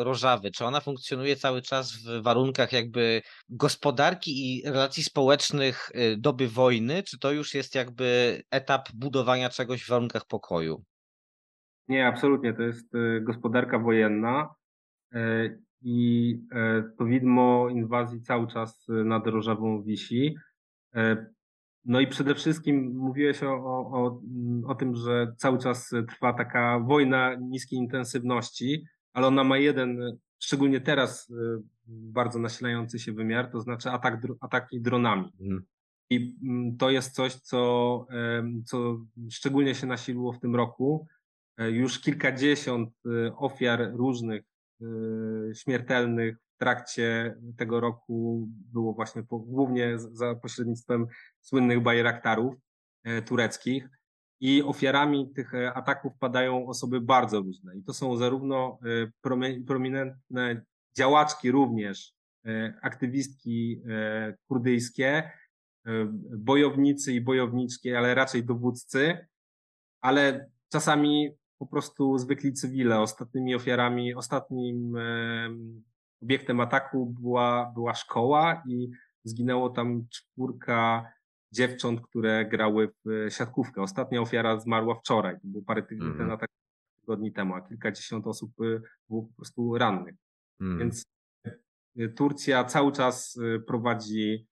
y, Rożawy? Czy ona funkcjonuje cały czas w warunkach jakby gospodarki i relacji społecznych y, doby wojny, czy to już jest jakby etap budowania czegoś w warunkach pokoju? Nie, absolutnie. To jest y, gospodarka wojenna i to widmo inwazji cały czas nad Rożawą wisi. No i przede wszystkim mówiłeś o, o, o, tym, że cały czas trwa taka wojna niskiej intensywności, ale ona ma jeden, szczególnie teraz, y, bardzo nasilający się wymiar, to znaczy atak, ataki dronami. Mhm. I mm, to jest coś, co, co szczególnie się nasiliło w tym roku. E, już kilkadziesiąt y, ofiar różnych y, śmiertelnych trakcie tego roku było właśnie po, głównie za pośrednictwem słynnych bajraktarów e, tureckich. I ofiarami tych e, ataków padają osoby bardzo różne. I to są zarówno e, prominentne działaczki również, aktywistki kurdyjskie, bojownicy i bojowniczki, ale raczej dowódcy, ale czasami po prostu zwykli cywile. Ostatnimi ofiarami, ostatnim obiektem ataku była, była szkoła i zginęło tam czwórka dziewcząt, które grały w siatkówkę. Ostatnia ofiara zmarła wczoraj, to było parę tygodni, mm. ten atak tygodni temu, a kilkadziesiąt osób y, było po prostu rannych. Mm. Więc y, Turcja cały czas prowadzi,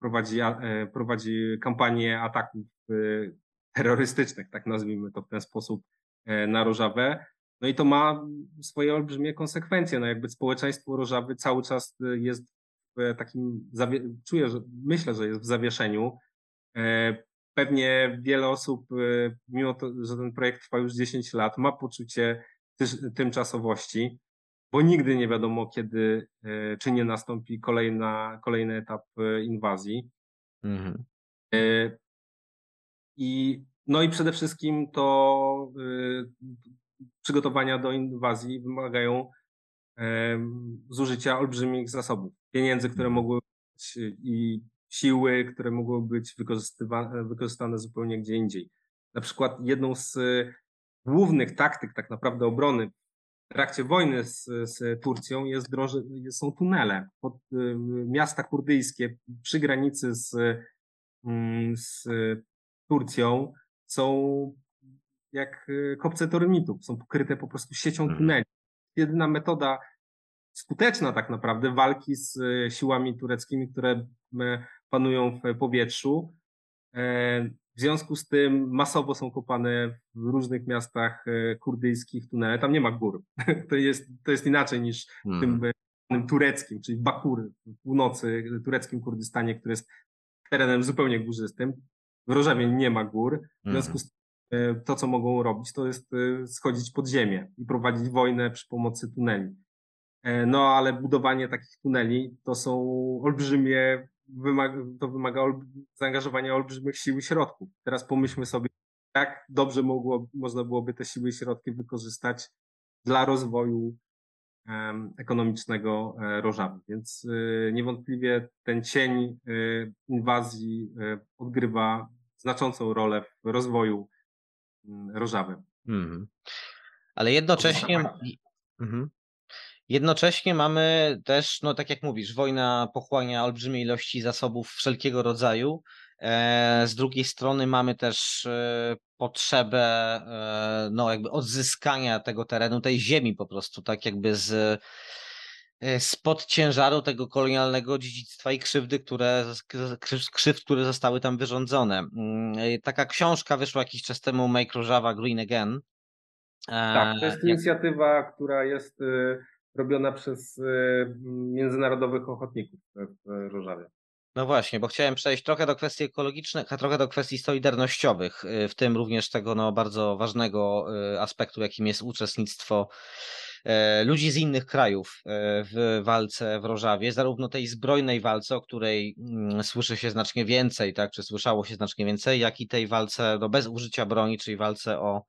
prowadzi, e, prowadzi kampanię ataków terrorystycznych, tak nazwijmy to w ten sposób, e, na Rożawę. No i to ma swoje olbrzymie konsekwencje. No jakby społeczeństwo Rożawy cały czas y, jest w takim, czuję, że myślę, że jest w zawieszeniu. E, pewnie wiele osób, y, mimo to, że ten projekt trwa już 10 lat, ma poczucie tymczasowości, bo nigdy nie wiadomo, kiedy e, czy nie nastąpi kolejna, kolejny etap inwazji. Mhm. I no i przede wszystkim to y, przygotowania do inwazji wymagają zużycia olbrzymich zasobów. Pieniędzy, które mhm. mogły być i siły, które mogły być wykorzystane zupełnie gdzie indziej. Na przykład jedną z głównych taktyk tak naprawdę obrony w trakcie wojny z, z Turcją jest drąży, są tunele pod y, miasta kurdyjskie przy granicy z, mm, z Turcją są jak y, kopce torymitów, są pokryte po prostu siecią mhm. tuneli. Jedyna metoda skuteczna tak naprawdę walki z y, siłami tureckimi, które panują w powietrzu. E, w związku z tym masowo są kopane w różnych miastach e, kurdyjskich tunele. Tam nie ma gór. To jest, to jest inaczej niż w tym hmm. tureckim, czyli w Bakur, w północy tureckim Kurdystanie, który jest terenem zupełnie górzystym. W Rożawie nie ma gór, w związku mhm. z tym e, to, co mogą robić, to jest e, schodzić pod ziemię i prowadzić wojnę przy pomocy tuneli. E, no, ale budowanie takich tuneli to są olbrzymie, to wymaga zaangażowania olbrzymich sił i środków. Teraz pomyślmy sobie, jak dobrze mogło, można byłoby te siły i środki wykorzystać dla rozwoju ekonomicznego e, Rożawy. Więc e, niewątpliwie ten cień e, inwazji e, odgrywa znaczącą rolę w rozwoju mm, Rożawy. Mhm. Ale jednocześnie. Mhm. Jednocześnie mamy też, no tak jak mówisz, wojna pochłania olbrzymiej ilości zasobów wszelkiego rodzaju. E, Z drugiej strony mamy też e, potrzebę e, no jakby odzyskania tego terenu, tej ziemi po prostu, tak jakby z spod ciężaru tego kolonialnego dziedzictwa i krzywdy, które, krzyw- krzywd, które zostały tam wyrządzone. Mm, e, Taka książka wyszła jakiś czas temu, Make Rojava Green Again. Tak, to E, jest inicjatywa, która jest y, robiona przez y, międzynarodowych ochotników w Rożawie. No właśnie, bo chciałem przejść trochę do kwestii ekologicznych, a trochę do kwestii solidarnościowych, y, w tym również tego no, bardzo ważnego y, aspektu, jakim jest uczestnictwo e, ludzi z innych krajów e, w walce w Rożawie, zarówno tej zbrojnej walce, o której mm, słyszy się znacznie więcej, tak, czy słyszało się znacznie więcej, jak i tej walce no, bez użycia broni, czyli walce o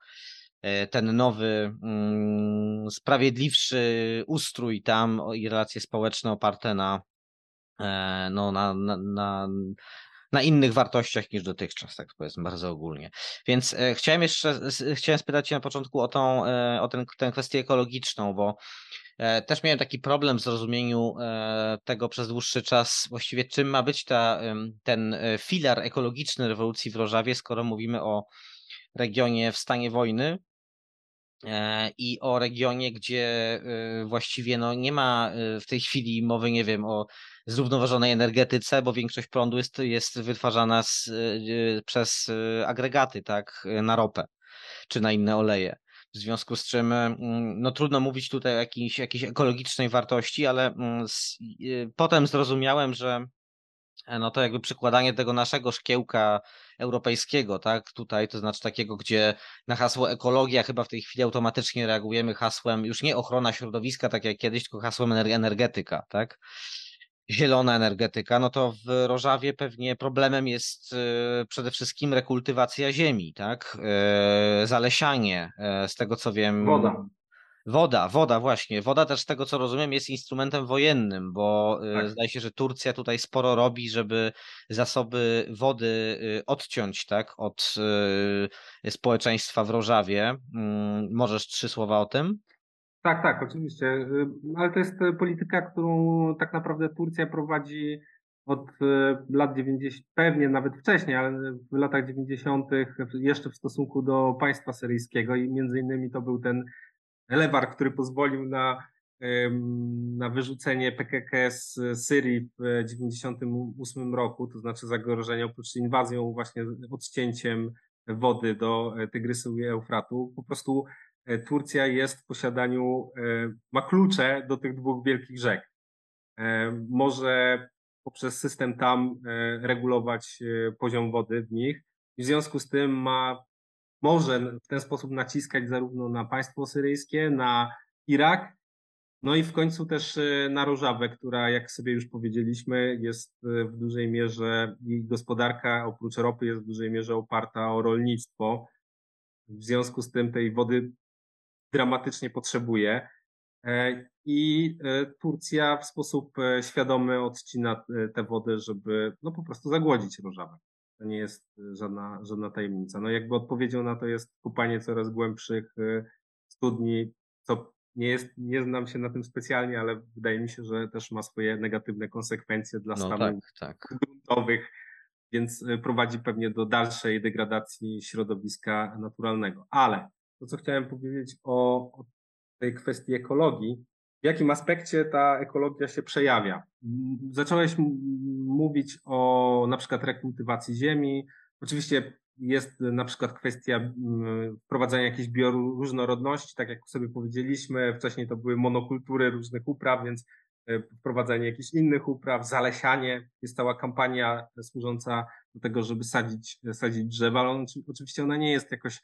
e, ten nowy, mm, sprawiedliwszy ustrój tam i relacje społeczne oparte na e, no, na, na, na, na innych wartościach niż dotychczas, tak powiedzmy bardzo ogólnie. Więc e, chciałem jeszcze chciałem spytać Cię na początku o tą, e, o ten, tę kwestię ekologiczną, bo e, też miałem taki problem w zrozumieniu tego przez dłuższy czas, właściwie czym ma być ta, ten filar ekologiczny rewolucji w Rożawie, skoro mówimy o regionie w stanie wojny, i o regionie, gdzie e, właściwie no, nie ma e, w tej chwili mowy, nie wiem, o zrównoważonej energetyce, bo większość prądu jest, jest wytwarzana z, e, przez e, agregaty, tak, e, na ropę czy na inne oleje. W związku z czym mm, no, trudno mówić tutaj o jakiejś, jakiejś ekologicznej wartości, ale mm, z, e, potem zrozumiałem, że e, no to jakby przykładanie tego naszego szkiełka europejskiego, tak, tutaj, to znaczy takiego, gdzie na hasło ekologia chyba w tej chwili automatycznie reagujemy hasłem już nie ochrona środowiska, tak jak kiedyś, tylko hasłem ener- energetyka, tak? Zielona energetyka, no to w Rożawie pewnie problemem jest e, przede wszystkim rekultywacja ziemi, tak? E, Zalesianie, e, z tego co wiem. Woda. Woda, woda właśnie. Woda też z tego co rozumiem jest instrumentem wojennym, bo y, Tak. zdaje się, że Turcja tutaj sporo robi, żeby zasoby wody y, odciąć, tak, od y, społeczeństwa w Rożawie. Mm, Możesz trzy słowa o tym? Tak, tak, oczywiście. Ale to jest polityka, którą tak naprawdę Turcja prowadzi od lat 90, pewnie nawet wcześniej, ale w latach 90. jeszcze w stosunku do państwa syryjskiego i między innymi to był ten lewar, który pozwolił na, na wyrzucenie PKK z Syrii w 98 roku, to znaczy zagrożenie oprócz inwazją właśnie odcięciem wody do e, Tygrysu i Eufratu. Po prostu e, Turcja jest w posiadaniu, e, ma klucze do tych dwóch wielkich rzek. Może poprzez system tam regulować poziom wody w nich. W związku z tym ma, może w ten sposób naciskać zarówno na państwo syryjskie, na Irak, no i w końcu też e, na Rożawę, która, jak sobie już powiedzieliśmy, jest e, w dużej mierze, jej gospodarka oprócz ropy jest w dużej mierze oparta o rolnictwo. W związku z tym tej wody dramatycznie potrzebuje. E, I e, Turcja w sposób świadomy odcina tę wodę, żeby no po prostu zagłodzić Rożawę. To nie jest e, żadna, żadna tajemnica. No jakby odpowiedzią na to jest kupanie coraz głębszych e, studni, co nie jest, nie znam się na tym specjalnie, ale wydaje mi się, że też ma swoje negatywne konsekwencje dla No tak, stanów tak. gruntowych, więc y, prowadzi pewnie do dalszej degradacji środowiska naturalnego. Ale to, co chciałem powiedzieć o, o tej kwestii ekologii, w jakim aspekcie ta ekologia się przejawia? Zacząłeś mówić o na przykład rekultywacji ziemi. Oczywiście jest na przykład kwestia wprowadzania jakiejś bioróżnorodności, tak jak sobie powiedzieliśmy, wcześniej to były monokultury różnych upraw, więc e, wprowadzanie jakichś innych upraw, zalesianie. Jest cała kampania służąca do tego, żeby sadzić, sadzić drzewa, ale on, oczywiście ona nie jest jakoś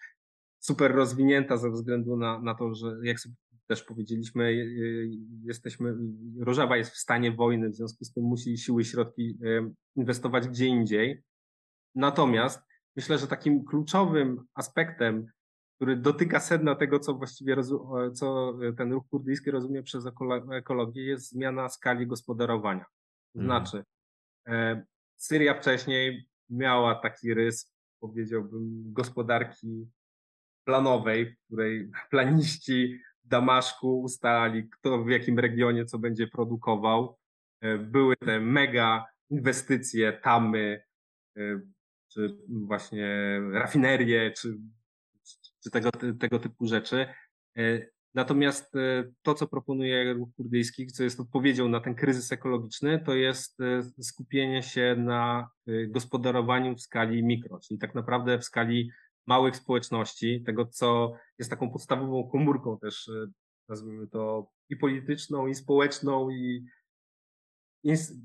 super rozwinięta ze względu na, na to, że jak sobie też powiedzieliśmy, y, y, jesteśmy, Rożawa jest w stanie wojny, w związku z tym musi siły i środki y, inwestować gdzie indziej. Natomiast myślę, że takim kluczowym aspektem, który dotyka sedna tego, co właściwie co ten ruch kurdyjski rozumie przez ekolo- ekologię, jest zmiana skali gospodarowania. Mhm. Znaczy, e, Syria wcześniej miała taki rys, powiedziałbym, gospodarki planowej, w której planiści Damaszku ustalali, kto w jakim regionie co będzie produkował. E, Były te mega inwestycje, tamy, e, czy właśnie rafinerie, czy, czy tego, tego typu rzeczy. E, Natomiast to, co proponuje ruch kurdyjski, co jest odpowiedzią na ten kryzys ekologiczny, to jest skupienie się na gospodarowaniu w skali mikro, czyli tak naprawdę w skali małych społeczności, tego, co jest taką podstawową komórką też, e, nazwijmy to, i polityczną, i społeczną, i,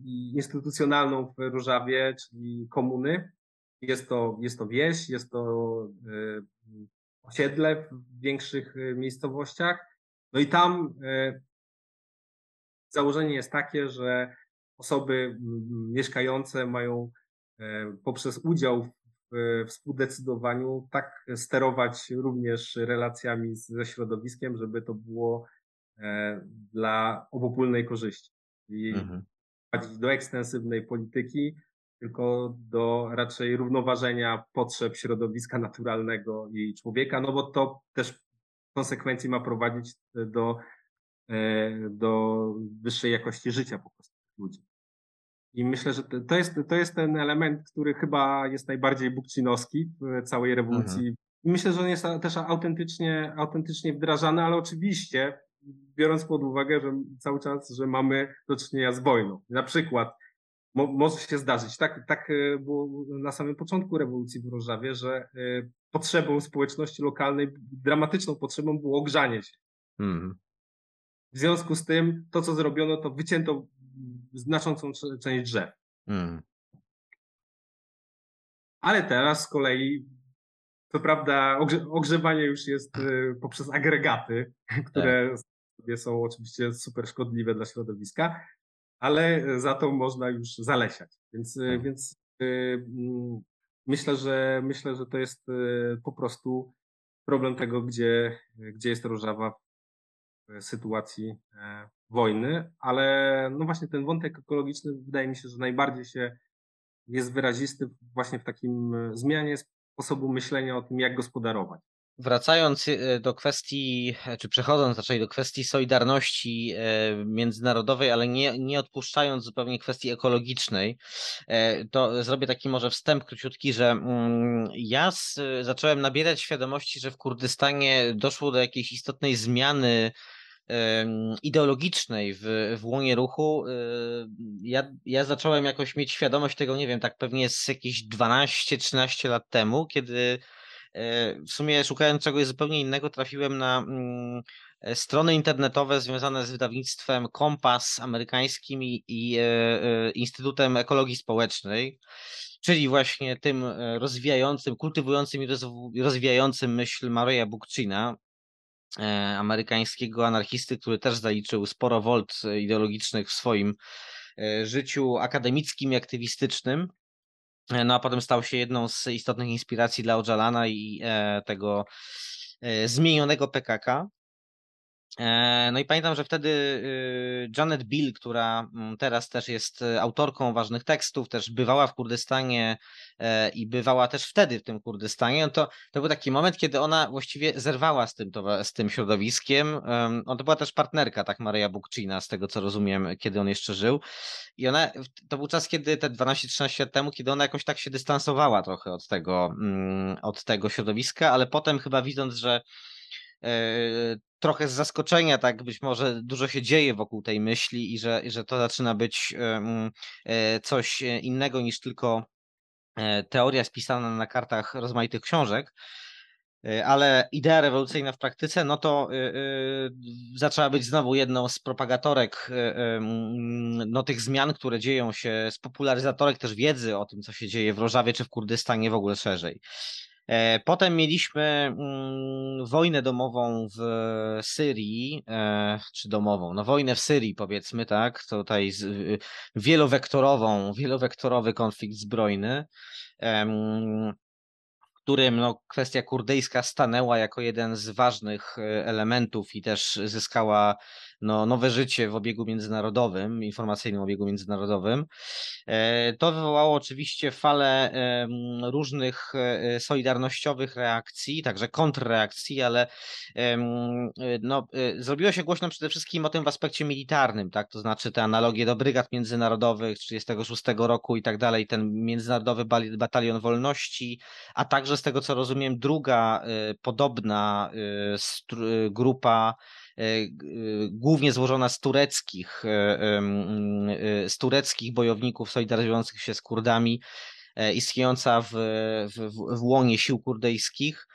i instytucjonalną w Różawie, czyli komuny. Jest to, jest to wieś, jest to e, osiedle w większych e, miejscowościach. No i tam e, założenie jest takie, że osoby mieszkające mają poprzez udział w współdecydowaniu tak sterować również relacjami ze środowiskiem, żeby to było e, dla obopólnej korzyści. Czyli Mhm. prowadzić do ekstensywnej polityki, tylko do raczej równoważenia potrzeb środowiska naturalnego i człowieka, no bo to też w konsekwencji ma prowadzić do, e, do wyższej jakości życia po prostu ludzi. I myślę, że to- jest, to jest ten element, który chyba jest najbardziej bukcinowski w całej rewolucji. I Myślę, że on jest też autentycznie, autentycznie wdrażany, ale oczywiście biorąc pod uwagę, że cały czas, że mamy do czynienia z wojną. Na przykład mo, może się zdarzyć, tak, tak e, było na samym początku rewolucji w Rożawie, że e, potrzebą społeczności lokalnej, dramatyczną potrzebą było ogrzanie się. Mhm. W związku z tym to, co zrobiono, to wycięto znaczącą część drzew. Mhm. Ale teraz z kolei, co prawda, ogrze- ogrzewanie już jest e, poprzez agregaty, które sobie są oczywiście super szkodliwe dla środowiska, ale za to można już zalesiać. Więc, Mhm. więc e, mm, myślę, że myślę, że to jest po prostu problem tego, gdzie, gdzie jest Rożawa w sytuacji e, wojny, ale no właśnie ten wątek ekologiczny wydaje mi się, że najbardziej się jest wyrazisty właśnie w takim e, zmianie sposobu myślenia o tym, jak gospodarować. Wracając e, do kwestii, e, czy przechodząc raczej do kwestii solidarności międzynarodowej, ale nie, nie odpuszczając zupełnie kwestii ekologicznej, to zrobię taki może wstęp króciutki, że mm, ja z, zacząłem nabierać świadomości, że w Kurdystanie doszło do jakiejś istotnej zmiany ideologicznej w, w łonie ruchu. y, Ja, ja zacząłem jakoś mieć świadomość tego, nie wiem, tak pewnie z jakieś 12-13 lat temu, kiedy e, w sumie szukając czegoś zupełnie innego, trafiłem na mm, strony internetowe związane z wydawnictwem Kompas amerykańskim i, i e, e, Instytutem Ekologii Społecznej, czyli właśnie tym rozwijającym, kultywującym i rozw- rozwijającym myśl Mareya Bookchina, e, amerykańskiego anarchisty, który też zaliczył sporo wolt e, ideologicznych w swoim e, życiu akademickim i aktywistycznym. E, No a potem stał się jedną z istotnych inspiracji dla Ojalana i e, tego e, zmienionego PKK. E, No i pamiętam, że wtedy y, Janet Bill, która mm, teraz też jest e, autorką ważnych tekstów, też bywała w Kurdystanie e, i bywała też wtedy w tym Kurdystanie, no to, to był taki moment, kiedy ona właściwie zerwała z tym, towa- z tym środowiskiem. Em, Ona to była też partnerka, tak, Mareja Bukcina, z tego co rozumiem, kiedy on jeszcze żył. I ona, to był czas, kiedy te 12-13 lat temu, kiedy ona jakoś tak się dystansowała trochę od tego, mm, od tego środowiska, ale potem chyba widząc, że e, trochę z zaskoczenia, tak być może dużo się dzieje wokół tej myśli i że, i że to zaczyna być e, coś innego niż tylko e, teoria spisana na kartach rozmaitych książek, e, ale idea rewolucyjna w praktyce, no to e, e, zaczęła być znowu jedną z propagatorek e, no, tych zmian, które dzieją się, z popularyzatorek też wiedzy o tym, co się dzieje w Rożawie czy w Kurdystanie w ogóle szerzej. E, Potem mieliśmy mm, wojnę domową w Syrii, e, czy domową, no wojnę w Syrii powiedzmy, tak, tutaj wielowektorową, wielowektorowy konflikt zbrojny. Em, którym no, kwestia kurdyjska stanęła jako jeden z ważnych e, elementów i też zyskała no, nowe życie w obiegu międzynarodowym, informacyjnym obiegu międzynarodowym. E, to wywołało oczywiście falę różnych e, solidarnościowych reakcji, także kontrreakcji, ale no, zrobiło się głośno przede wszystkim o tym w aspekcie militarnym, tak? to znaczy te analogie do brygad międzynarodowych 1936 roku i tak dalej, ten Międzynarodowy Batalion Wolności, a także z tego co rozumiem druga podobna grupa głównie złożona z tureckich, z tureckich bojowników solidaryzujących się z Kurdami, istniejąca w, w, w łonie sił kurdyjskich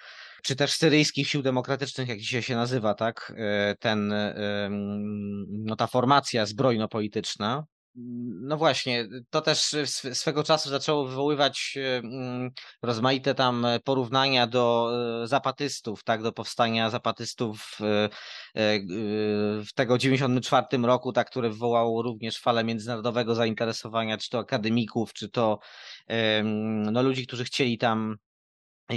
czy też syryjskich sił demokratycznych, jak dzisiaj się nazywa, tak, ten, no ta formacja zbrojno-polityczna, no właśnie, to też swego czasu zaczęło wywoływać mm, rozmaite tam porównania do e, zapatystów, tak, do powstania zapatystów w e, e, tego 94 roku, tak, które wywołało również falę międzynarodowego zainteresowania, czy to akademików, czy to no, ludzi, którzy chcieli tam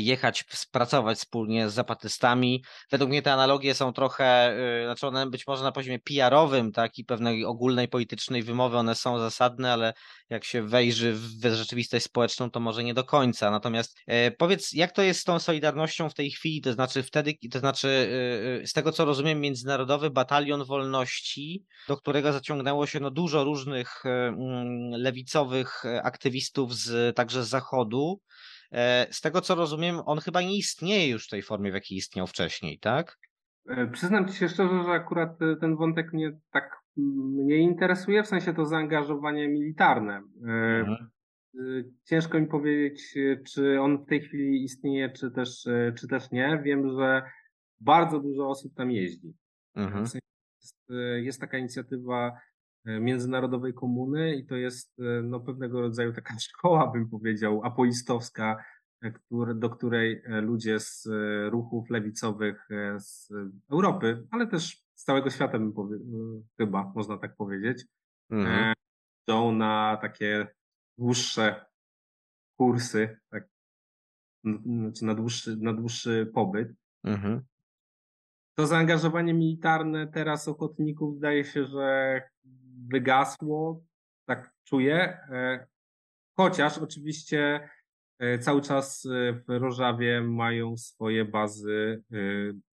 jechać, pracować wspólnie z zapatystami. Według mnie te analogie są trochę, y, znaczy one być może na poziomie PR-owym, tak, i pewnej ogólnej politycznej wymowy one są zasadne, ale jak się wejrzy w rzeczywistość społeczną, to może nie do końca. Natomiast e, powiedz, jak to jest z tą solidarnością w tej chwili, to znaczy wtedy, to znaczy y, y, z tego co rozumiem, Międzynarodowy Batalion Wolności, do którego zaciągnęło się no, dużo różnych mm, lewicowych aktywistów z, także z Zachodu, z tego co rozumiem, on chyba nie istnieje już w tej formie, w jakiej istniał wcześniej, tak? E, przyznam ci się szczerze, że akurat e, ten wątek mnie tak mnie interesuje, w sensie to zaangażowanie militarne. Mhm. Ciężko mi powiedzieć, czy on w tej chwili istnieje, czy też, czy też nie. Wiem, że bardzo dużo osób tam jeździ. Mhm. W sensie jest, jest taka inicjatywa międzynarodowej komuny i to jest no, pewnego rodzaju taka szkoła, bym powiedział, apoistowska, e, który, do której e, ludzie z e, ruchów lewicowych z Europy, ale też z całego świata, bym powie, chyba można tak powiedzieć, mhm. idą na takie dłuższe kursy, tak, znaczy na dłuższy, na dłuższy pobyt. Mhm. To zaangażowanie militarne teraz ochotników wydaje się, że wygasło, tak czuję. E, chociaż oczywiście e, cały czas e, w Rożawie mają swoje bazy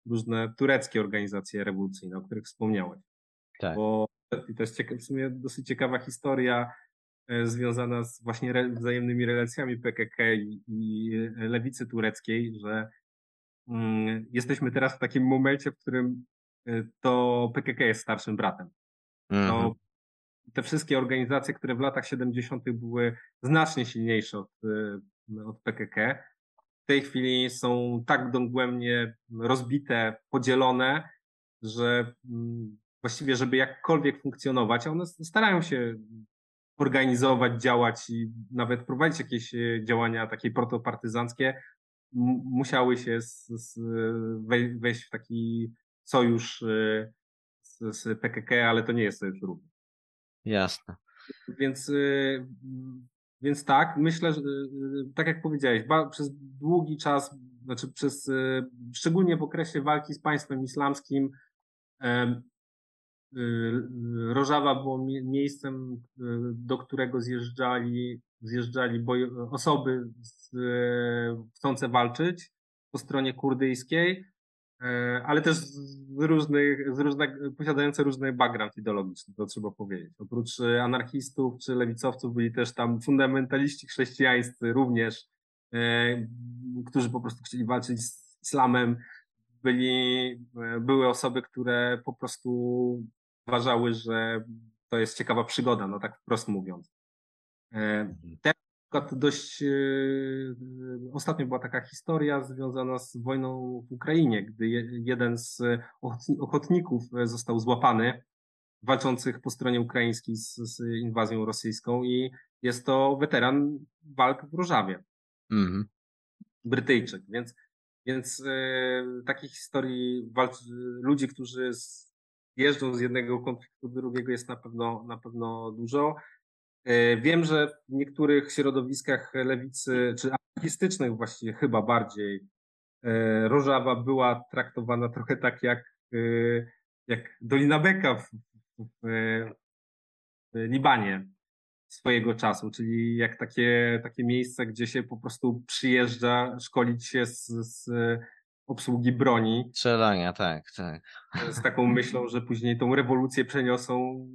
różne tureckie organizacje rewolucyjne, o których wspomniałeś. Tak. Bo to jest w sumie dosyć ciekawa historia związana z właśnie re, wzajemnymi relacjami PKK i, i lewicy tureckiej, że mm, jesteśmy teraz w takim momencie, w którym to PKK jest starszym bratem. -hmm. To te wszystkie organizacje, które w latach 70. były znacznie silniejsze od, y, od PKK, w tej chwili są tak dogłębnie rozbite, podzielone, że mm, właściwie, żeby jakkolwiek funkcjonować, a one starają się organizować, działać i nawet prowadzić jakieś y, działania takie protopartyzanckie, musiały się z, z, wejść w taki sojusz y, z, z PKK, ale to nie jest sojusz równy. Jasne. Więc, y, więc tak, myślę, że y, tak jak powiedziałeś, przez długi czas, znaczy przez, y, szczególnie w okresie walki z państwem islamskim, Rożawa było miejscem, do którego zjeżdżali, zjeżdżali osoby chcące walczyć po stronie kurdyjskiej, ale też z różnych, z różnych, posiadające różny background ideologiczny, to trzeba powiedzieć. Oprócz e, anarchistów czy lewicowców byli też tam fundamentaliści chrześcijańscy również, e, którzy po prostu chcieli walczyć z islamem. Byli, były osoby, które po prostu uważały, że to jest ciekawa przygoda, no tak wprost mówiąc. Mhm. Teraz przykład dość, e, ostatnio była taka historia związana z wojną w Ukrainie, gdy jeden z ochotników e, został złapany, walczących po stronie ukraińskiej z, z inwazją rosyjską i jest to weteran walk w Różawie. Mm. Brytyjczyk, więc, więc e, takich historii walcz, ludzi, którzy z, jeżdżą z jednego konfliktu do drugiego jest na pewno, na pewno dużo. E, Wiem, że w niektórych środowiskach lewicy, czy anarchistycznych właściwie chyba bardziej, e, Rożawa była traktowana trochę tak jak, e, jak Dolina Beka w, w, Libanie swojego czasu, czyli jak takie, takie miejsce, gdzie się po prostu przyjeżdża szkolić się z, z obsługi broni, Strzelania, tak, tak. z taką myślą, że później tą rewolucję przeniosą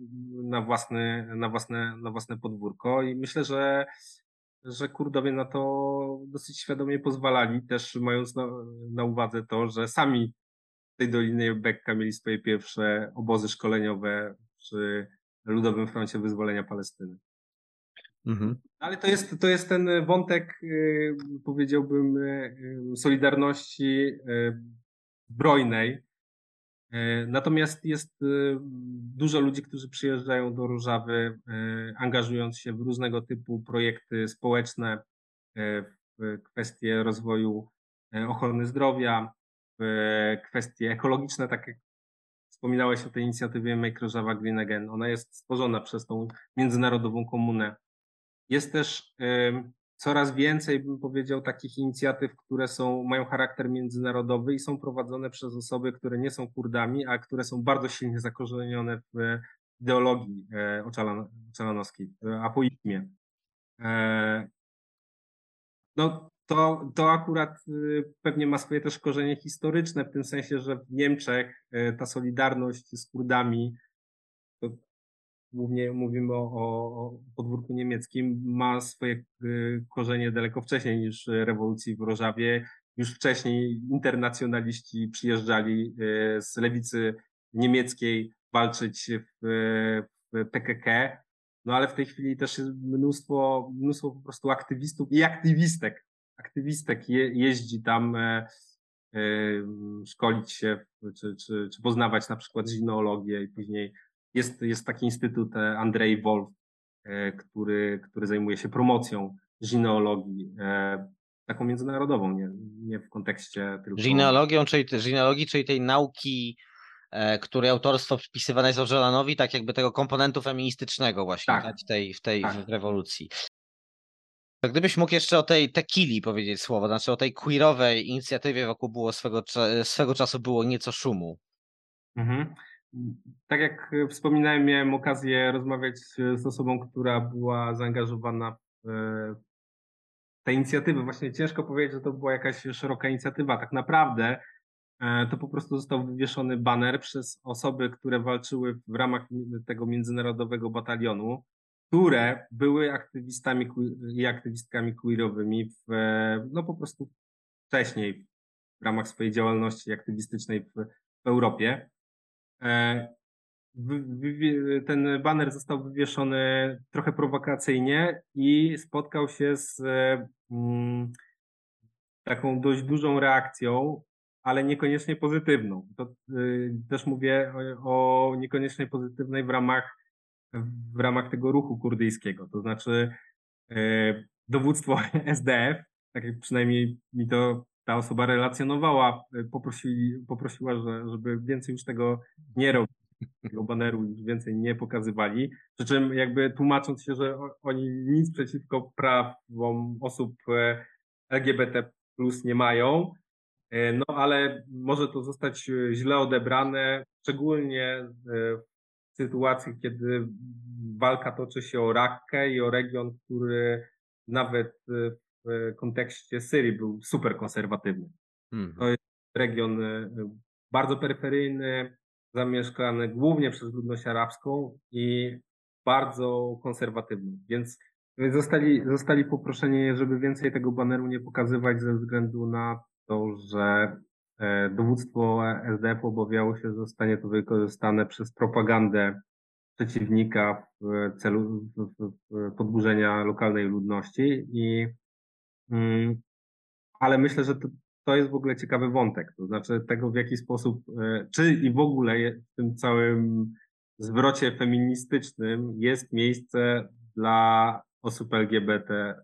na własne, na własne, na własne podwórko i myślę, że, że Kurdowie na to dosyć świadomie pozwalali, też mając na, na uwadze to, że sami w tej Dolinie Bekka mieli swoje pierwsze obozy szkoleniowe przy Ludowym Froncie Wyzwolenia Palestyny. Mhm. Ale to jest, to jest ten wątek, y, powiedziałbym, y, solidarności zbrojnej. Natomiast jest dużo ludzi, którzy przyjeżdżają do Różawy, angażując się w różnego typu projekty społeczne, w kwestie rozwoju ochrony zdrowia, w kwestie ekologiczne, tak jak wspominałeś o tej inicjatywie Make Rożawa Green Again. Ona jest stworzona przez tą międzynarodową komunę jest też coraz więcej, bym powiedział, takich inicjatyw, które są, mają charakter międzynarodowy i są prowadzone przez osoby, które nie są Kurdami, a które są bardzo silnie zakorzenione w ideologii e, oczalan, oczalanowskiej, w apoizmie. E, no, to, to akurat y, pewnie ma swoje też korzenie historyczne, w tym sensie, że w Niemczech e, ta solidarność z Kurdami głównie mówimy o, o, podwórku niemieckim, ma swoje y, korzenie daleko wcześniej niż rewolucji w Rożawie. Już wcześniej internacjonaliści przyjeżdżali y, z lewicy niemieckiej walczyć w, w PKK. No ale w tej chwili też jest mnóstwo, mnóstwo po prostu aktywistów i aktywistek. Aktywistek je, jeździ tam e, e, szkolić się, czy, czy, czy poznawać na przykład gineologię i później jest, jest taki instytut e, Andrzej Wolf, e, który, który zajmuje się promocją gineologii, e, taką międzynarodową, nie, nie w kontekście tylko... Genealogią, czyli genealogii, czyli tej nauki, której autorstwo wpisywane jest Ożelanowi, tak jakby tego komponentu feministycznego właśnie Tak. tak. w tej, w tej Tak. rewolucji. To gdybyś mógł jeszcze o tej tequili powiedzieć słowo, znaczy o tej queerowej inicjatywie wokół było swego, swego czasu było nieco szumu. Mhm. Tak jak e, wspominałem, miałem okazję rozmawiać z osobą, która była zaangażowana w e, te inicjatywy. Właśnie ciężko powiedzieć, że to była jakaś szeroka inicjatywa. Tak naprawdę e, to po prostu został wywieszony baner przez osoby, które walczyły w ramach tego międzynarodowego batalionu, które były aktywistami i aktywistkami queerowymi w, no po prostu wcześniej w ramach swojej działalności aktywistycznej w, w Europie. E, ten baner został wywieszony trochę prowokacyjnie i spotkał się z e, mm, taką dość dużą reakcją, ale niekoniecznie pozytywną. To y, też mówię o, o niekoniecznie pozytywnej w ramach, w ramach tego ruchu kurdyjskiego. To znaczy e, dowództwo SDF, tak jak przynajmniej mi to ta osoba relacjonowała, poprosi, poprosiła, że, żeby więcej już tego nie robić, tego baneru już więcej nie pokazywali. Przy czym jakby tłumacząc się, że oni nic przeciwko prawom osób e, LGBT plus nie mają, e, no ale może to zostać e, źle odebrane, szczególnie w sytuacji, kiedy walka toczy się o Rakkę i o region, który nawet e, w kontekście Syrii był super konserwatywny Mhm. region e, bardzo peryferyjny, zamieszkany głównie przez ludność arabską i bardzo konserwatywny. Więc zostali, zostali poproszeni, żeby więcej tego baneru nie pokazywać ze względu na to, że e, dowództwo SDF obawiało się, że zostanie to wykorzystane przez propagandę przeciwnika w celu podburzenia lokalnej ludności i ale myślę, że to, to jest w ogóle ciekawy wątek, to znaczy tego, w jaki sposób, e, czy i w ogóle w tym całym zwrocie feministycznym jest miejsce dla osób LGBT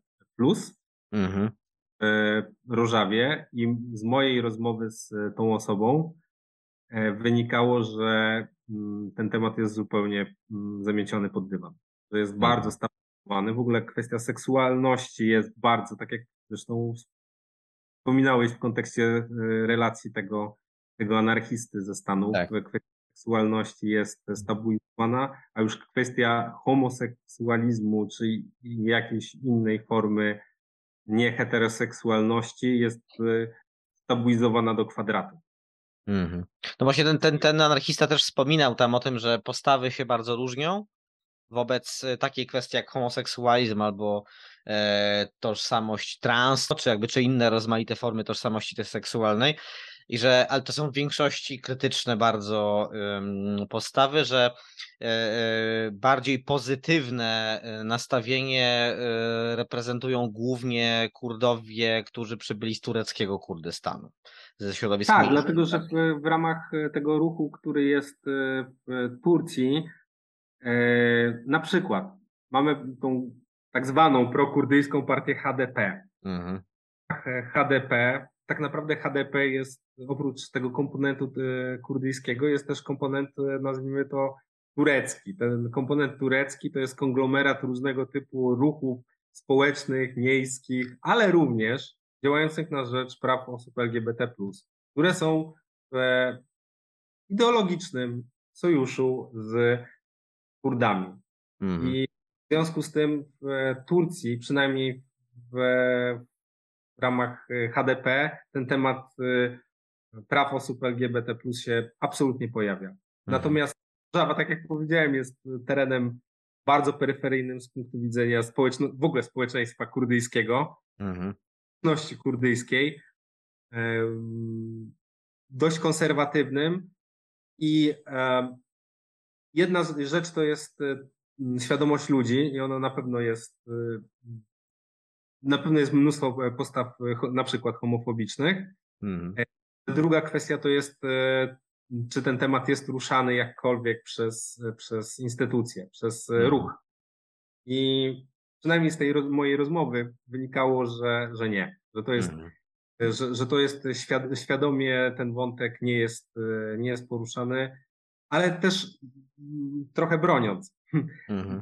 Mhm. e, Rożawie i z mojej rozmowy z e, tą osobą wynikało, że mm, ten temat jest zupełnie mm, zamieciony pod dywan. To jest bardzo stary W ogóle kwestia seksualności jest bardzo, tak jak zresztą wspominałeś w kontekście e, relacji tego, tego anarchisty ze Stanów, Tak. kwestia seksualności jest stabilizowana, a już kwestia homoseksualizmu czy jakiejś innej formy nieheteroseksualności jest stabilizowana do kwadratu. Mhm. No właśnie ten, ten, ten anarchista też wspominał tam o tym, że postawy się bardzo różnią wobec e, takiej kwestii jak homoseksualizm albo e, tożsamość trans, czy jakby czy inne rozmaite formy tożsamości też seksualnej. I że, ale to są w większości krytyczne bardzo ym, postawy, że e, bardziej pozytywne nastawienie e, reprezentują głównie Kurdowie, którzy przybyli z tureckiego Kurdystanu, ze środowiska. Tak, dlatego że w, w ramach tego ruchu, który jest w Turcji, na przykład mamy tą tak zwaną prokurdyjską partię HDP. Mhm. E, HDP, tak naprawdę HDP jest oprócz tego komponentu e, kurdyjskiego, jest też komponent, e, nazwijmy to turecki. Ten komponent turecki to jest konglomerat różnego typu ruchów społecznych, miejskich, ale również działających na rzecz praw osób LGBT, które są w ideologicznym sojuszu z Kurdami. Mhm. I w związku z tym w Turcji, przynajmniej w, w ramach e, HDP, ten temat e, praw osób LGBT się absolutnie pojawia. Mhm. Natomiast Warszawa, tak jak powiedziałem, jest terenem bardzo peryferyjnym z punktu widzenia społeczno- w ogóle społeczeństwa kurdyjskiego, Mhm. społeczności kurdyjskiej, dość konserwatywnym i jedna rzecz to jest e, m, świadomość ludzi i ona na pewno jest e, na pewno jest mnóstwo e, postaw e, na przykład homofobicznych. Mhm. Druga kwestia to jest e, czy ten temat jest ruszany jakkolwiek przez, przez instytucje, przez e, Mhm. ruch. I przynajmniej z tej roz- mojej rozmowy wynikało, że, że nie, że to jest Mhm. że, że to jest świad- świadomie ten wątek nie jest, e, nie jest poruszany, ale też mm, trochę broniąc. Mhm.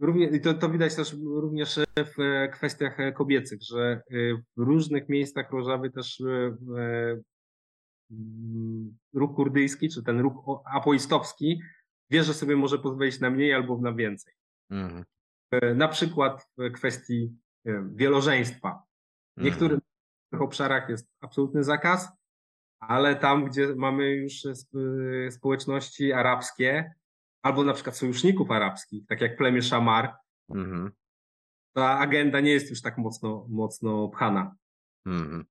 Równie, to, to widać też również w e, kwestiach e, kobiecych, że e, w różnych miejscach Rożawy też e, e, ruch kurdyjski, czy ten ruch apoistowski wie, że sobie może pozwolić na mniej albo na więcej. Mhm. E, Na przykład w kwestii e, wielożeństwa. W niektórych obszarach jest absolutny zakaz, ale tam, gdzie mamy już sp- społeczności arabskie, albo na przykład sojuszników arabskich, tak jak plemię Szamar, Mhm. ta agenda nie jest już tak mocno, mocno pchana. Mhm.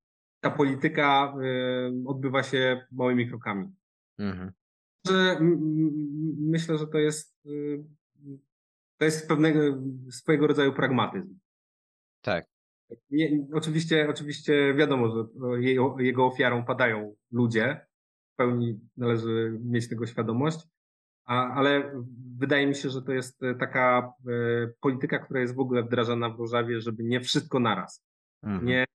Ta polityka y, odbywa się małymi krokami. Mhm. Że, myślę, że to jest, y, to jest pewnego swojego rodzaju pragmatyzm. Tak. Nie, oczywiście, oczywiście wiadomo, że jej, jego ofiarą padają ludzie. W pełni należy mieć tego świadomość. A, ale wydaje mi się, że to jest e, taka e, polityka, która jest w ogóle wdrażana w Rożawie, żeby nie wszystko naraz. Mhm. Nie,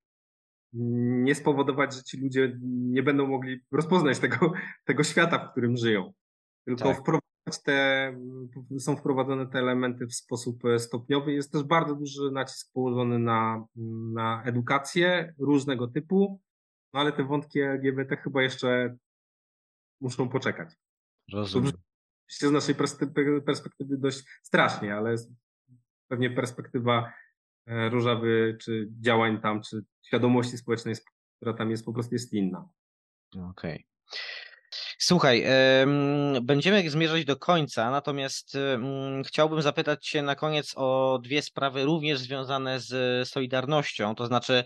nie spowodować, że ci ludzie nie będą mogli rozpoznać tego, tego świata, w którym żyją. Tylko Tak. wprowadzać te, są wprowadzone te elementy w sposób e, stopniowy. Jest też bardzo duży nacisk położony na, na edukację różnego typu, no ale te wątki LGBT chyba jeszcze muszą poczekać. Rozumiem. Z naszej perspe- perspektywy dość strasznie, ale pewnie perspektywa e, Różawy, czy działań tam, czy świadomości społecznej, która tam jest, po prostu jest inna. Okej. Słuchaj, em, będziemy zmierzać do końca, natomiast chciałbym zapytać Cię na koniec o dwie sprawy również związane z Solidarnością, to znaczy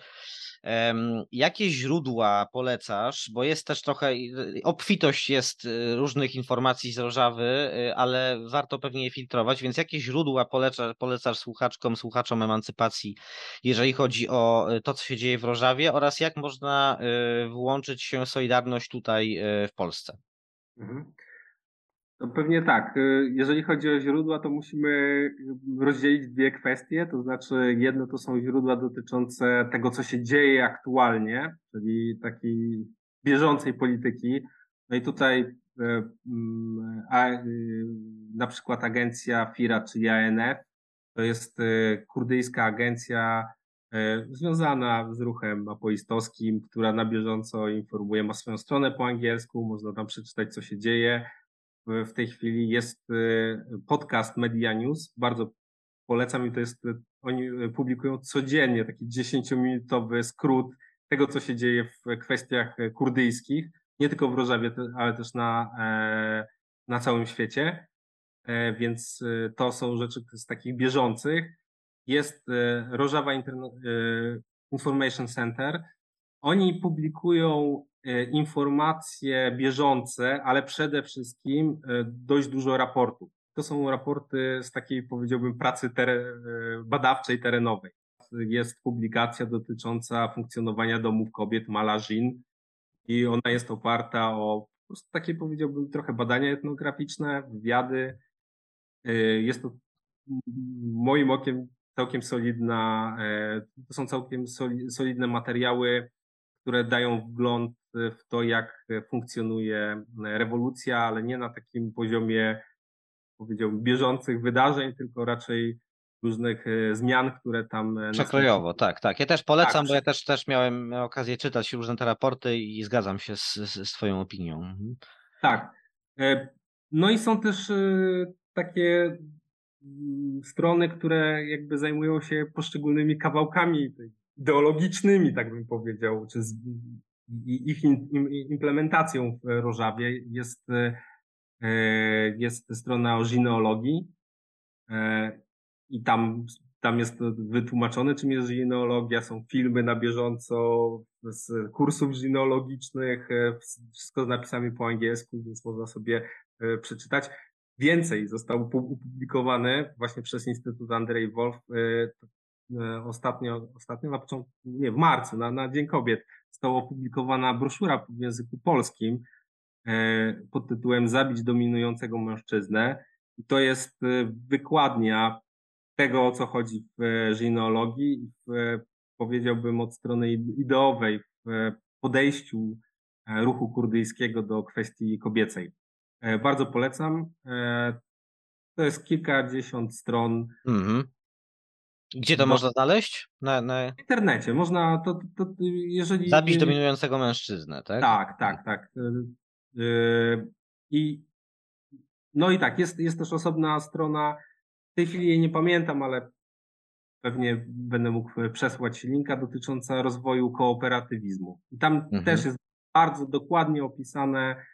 jakie źródła polecasz, bo jest też trochę, obfitość jest y, różnych informacji z Rożawy, y, ale warto pewnie je filtrować, więc jakie źródła poleca, polecasz słuchaczkom, słuchaczom emancypacji, jeżeli chodzi o y, to, co się dzieje w Rożawie oraz jak można włączyć się Solidarność tutaj w Polsce? Mhm. To pewnie tak. Y, Jeżeli chodzi o źródła, to musimy rozdzielić dwie kwestie. To znaczy, jedno to są źródła dotyczące tego, co się dzieje aktualnie, czyli takiej bieżącej polityki. No i tutaj y, mm, y, na przykład agencja FIRA, czyli ANF, To jest kurdyjska agencja związana z ruchem apoistowskim, która na bieżąco informuje, ma swoją stronę po angielsku, można tam przeczytać, co się dzieje. W tej chwili jest e, podcast Media News, bardzo polecam i to jest, e, oni e, publikują codziennie taki 10-minutowy skrót tego, co się dzieje w kwestiach kurdyjskich, nie tylko w Rożawie, ale też na, e, na całym świecie. E, Więc to są rzeczy z takich bieżących. Jest Rożawa Interna- Information Center. Oni publikują informacje bieżące, ale przede wszystkim e, dość dużo raportów. To są raporty z takiej, powiedziałbym, pracy e, badawczej, terenowej. Jest publikacja dotycząca funkcjonowania domów kobiet Malażin i ona jest oparta o takie, powiedziałbym, trochę badania etnograficzne, wywiady. Jest to moim okiem całkiem solidna, e, to są całkiem soli- solidne materiały, które dają wgląd w to, jak funkcjonuje rewolucja, ale nie na takim poziomie, powiedziałbym, bieżących wydarzeń, tylko raczej różnych e, zmian, które tam e, Przekrojowo, tak, tak. Ja też polecam, Tak, bo ja też, też miałem okazję czytać różne te raporty i zgadzam się z, z, Twoją opinią. Mhm. Tak. E, No i są też e, takie mm, strony, które jakby zajmują się poszczególnymi kawałkami tej- ideologicznymi, tak bym powiedział, czy z, ich implementacją w Rożawie. Jest, e, jest strona o gineologii e, i tam, tam jest wytłumaczone, czym jest gineologia, są filmy na bieżąco z kursów gineologicznych, e, wszystko z napisami po angielsku, więc można sobie przeczytać. Więcej zostało pu- opublikowane właśnie przez Instytut Andrzej Wolf ostatnio, ostatnio na początku, nie, w marcu, na, na Dzień Kobiet, została opublikowana broszura w języku polskim e, pod tytułem Zabić dominującego mężczyznę. I to jest e, wykładnia tego, o co chodzi w e, gineologii i w, e, powiedziałbym od strony ide- ideowej w e, podejściu e, ruchu kurdyjskiego do kwestii kobiecej. E, Bardzo polecam. E, To jest kilkadziesiąt stron Mhm. Gdzie to Bo- można znaleźć? Na, na... w internecie. Można to, to, to jeżeli. Zabić dominującego mężczyznę, tak? Tak, tak, tak. Y, y, I no i tak, jest, jest też osobna strona. W tej chwili jej nie pamiętam, ale pewnie będę mógł przesłać linka dotycząca rozwoju kooperatywizmu. I tam Mhm. też jest bardzo dokładnie opisane,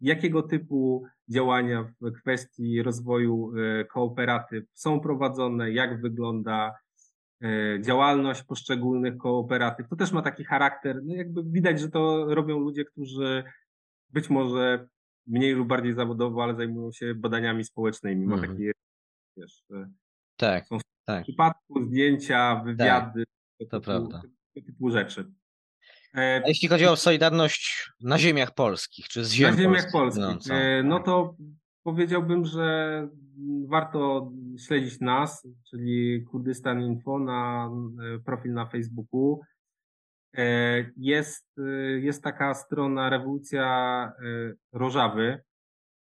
jakiego typu działania w kwestii rozwoju y, kooperatyw są prowadzone, jak wygląda y, działalność poszczególnych kooperatyw. To też ma taki charakter, no jakby widać, że to robią ludzie, którzy być może mniej lub bardziej zawodowo, ale zajmują się badaniami społecznymi. Ma Mhm. taki, wiesz, y, Tak, są tak. w przypadku zdjęcia, wywiady, to tego, typu, prawda. tego typu rzeczy. E, A jeśli chodzi o Solidarność na ziemiach polskich, czy z ziem na ziemiach polskich polskich, e, no to powiedziałbym, że warto śledzić nas, czyli Kurdystan Info na e, profil na Facebooku. Jest, jest taka strona Rewolucja Rożawy,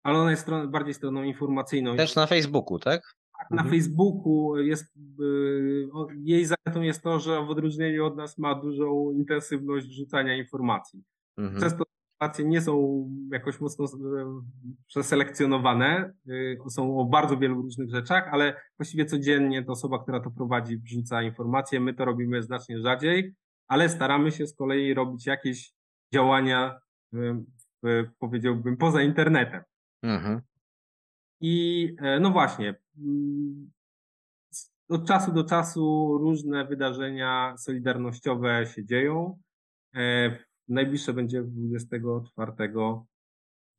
ale ona jest stron, bardziej stroną informacyjną. Też na Facebooku, tak? Tak, na Mhm. Facebooku jest, y, jej zaletą jest to, że w odróżnieniu od nas ma dużą intensywność wrzucania informacji. Mhm. Często informacje nie są jakoś mocno e, przeselekcjonowane, y, są o bardzo wielu różnych rzeczach, ale właściwie codziennie to osoba, która to prowadzi, wrzuca informacje. My to robimy znacznie rzadziej, ale staramy się z kolei robić jakieś działania, y, powiedziałbym, poza internetem. Mhm. I e, no właśnie, od czasu do czasu różne wydarzenia solidarnościowe się dzieją. E, Najbliższe będzie 24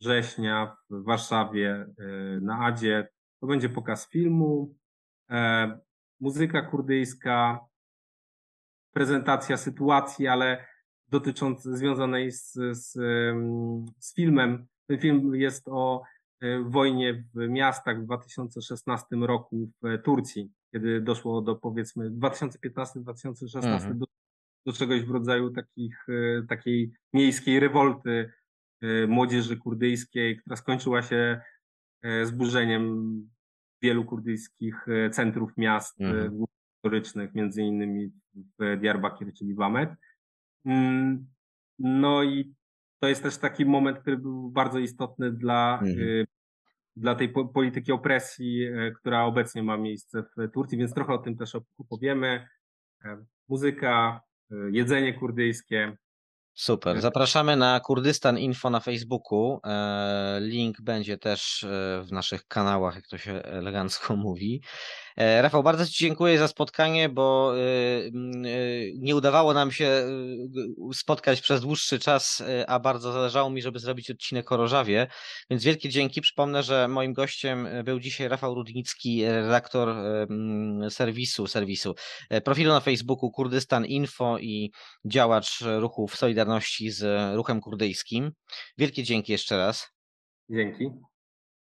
września w Warszawie e, na Adzie. To będzie pokaz filmu, e, muzyka kurdyjska, prezentacja sytuacji, ale dotyczącej, związanej z, z, z filmem. Ten film jest o wojnie w miastach w 2016 roku w Turcji, kiedy doszło do powiedzmy 2015-2016 Mhm. do, do czegoś w rodzaju takich, e, takiej miejskiej rewolty e, młodzieży kurdyjskiej, która skończyła się e, zburzeniem wielu kurdyjskich e, centrów miast e, Mhm. historycznych, między innymi w Diyarbakir, czyli w Amed. Mm, No i to jest też taki moment, który był bardzo istotny dla, Mhm. y, dla tej po- polityki opresji, e, która obecnie ma miejsce w Turcji, więc trochę o tym też opowiemy. E, Muzyka, e, jedzenie kurdyjskie. Super. Zapraszamy na Kurdystan Info na Facebooku. E, Link będzie też e, w naszych kanałach, jak to się elegancko mówi. E, Rafał, bardzo Ci dziękuję za spotkanie, bo mm, e, nie udawało nam się g- spotkać przez dłuższy czas, a bardzo zależało mi, żeby zrobić odcinek o Rożawie. Więc wielkie dzięki. Przypomnę, że moim gościem był dzisiaj Rafał Rudnicki, redaktor serwisu, serwisu, profilu na Facebooku Kurdystan Info i działacz ruchu w Solidarności z ruchem kurdyjskim. Wielkie dzięki jeszcze raz. Dzięki.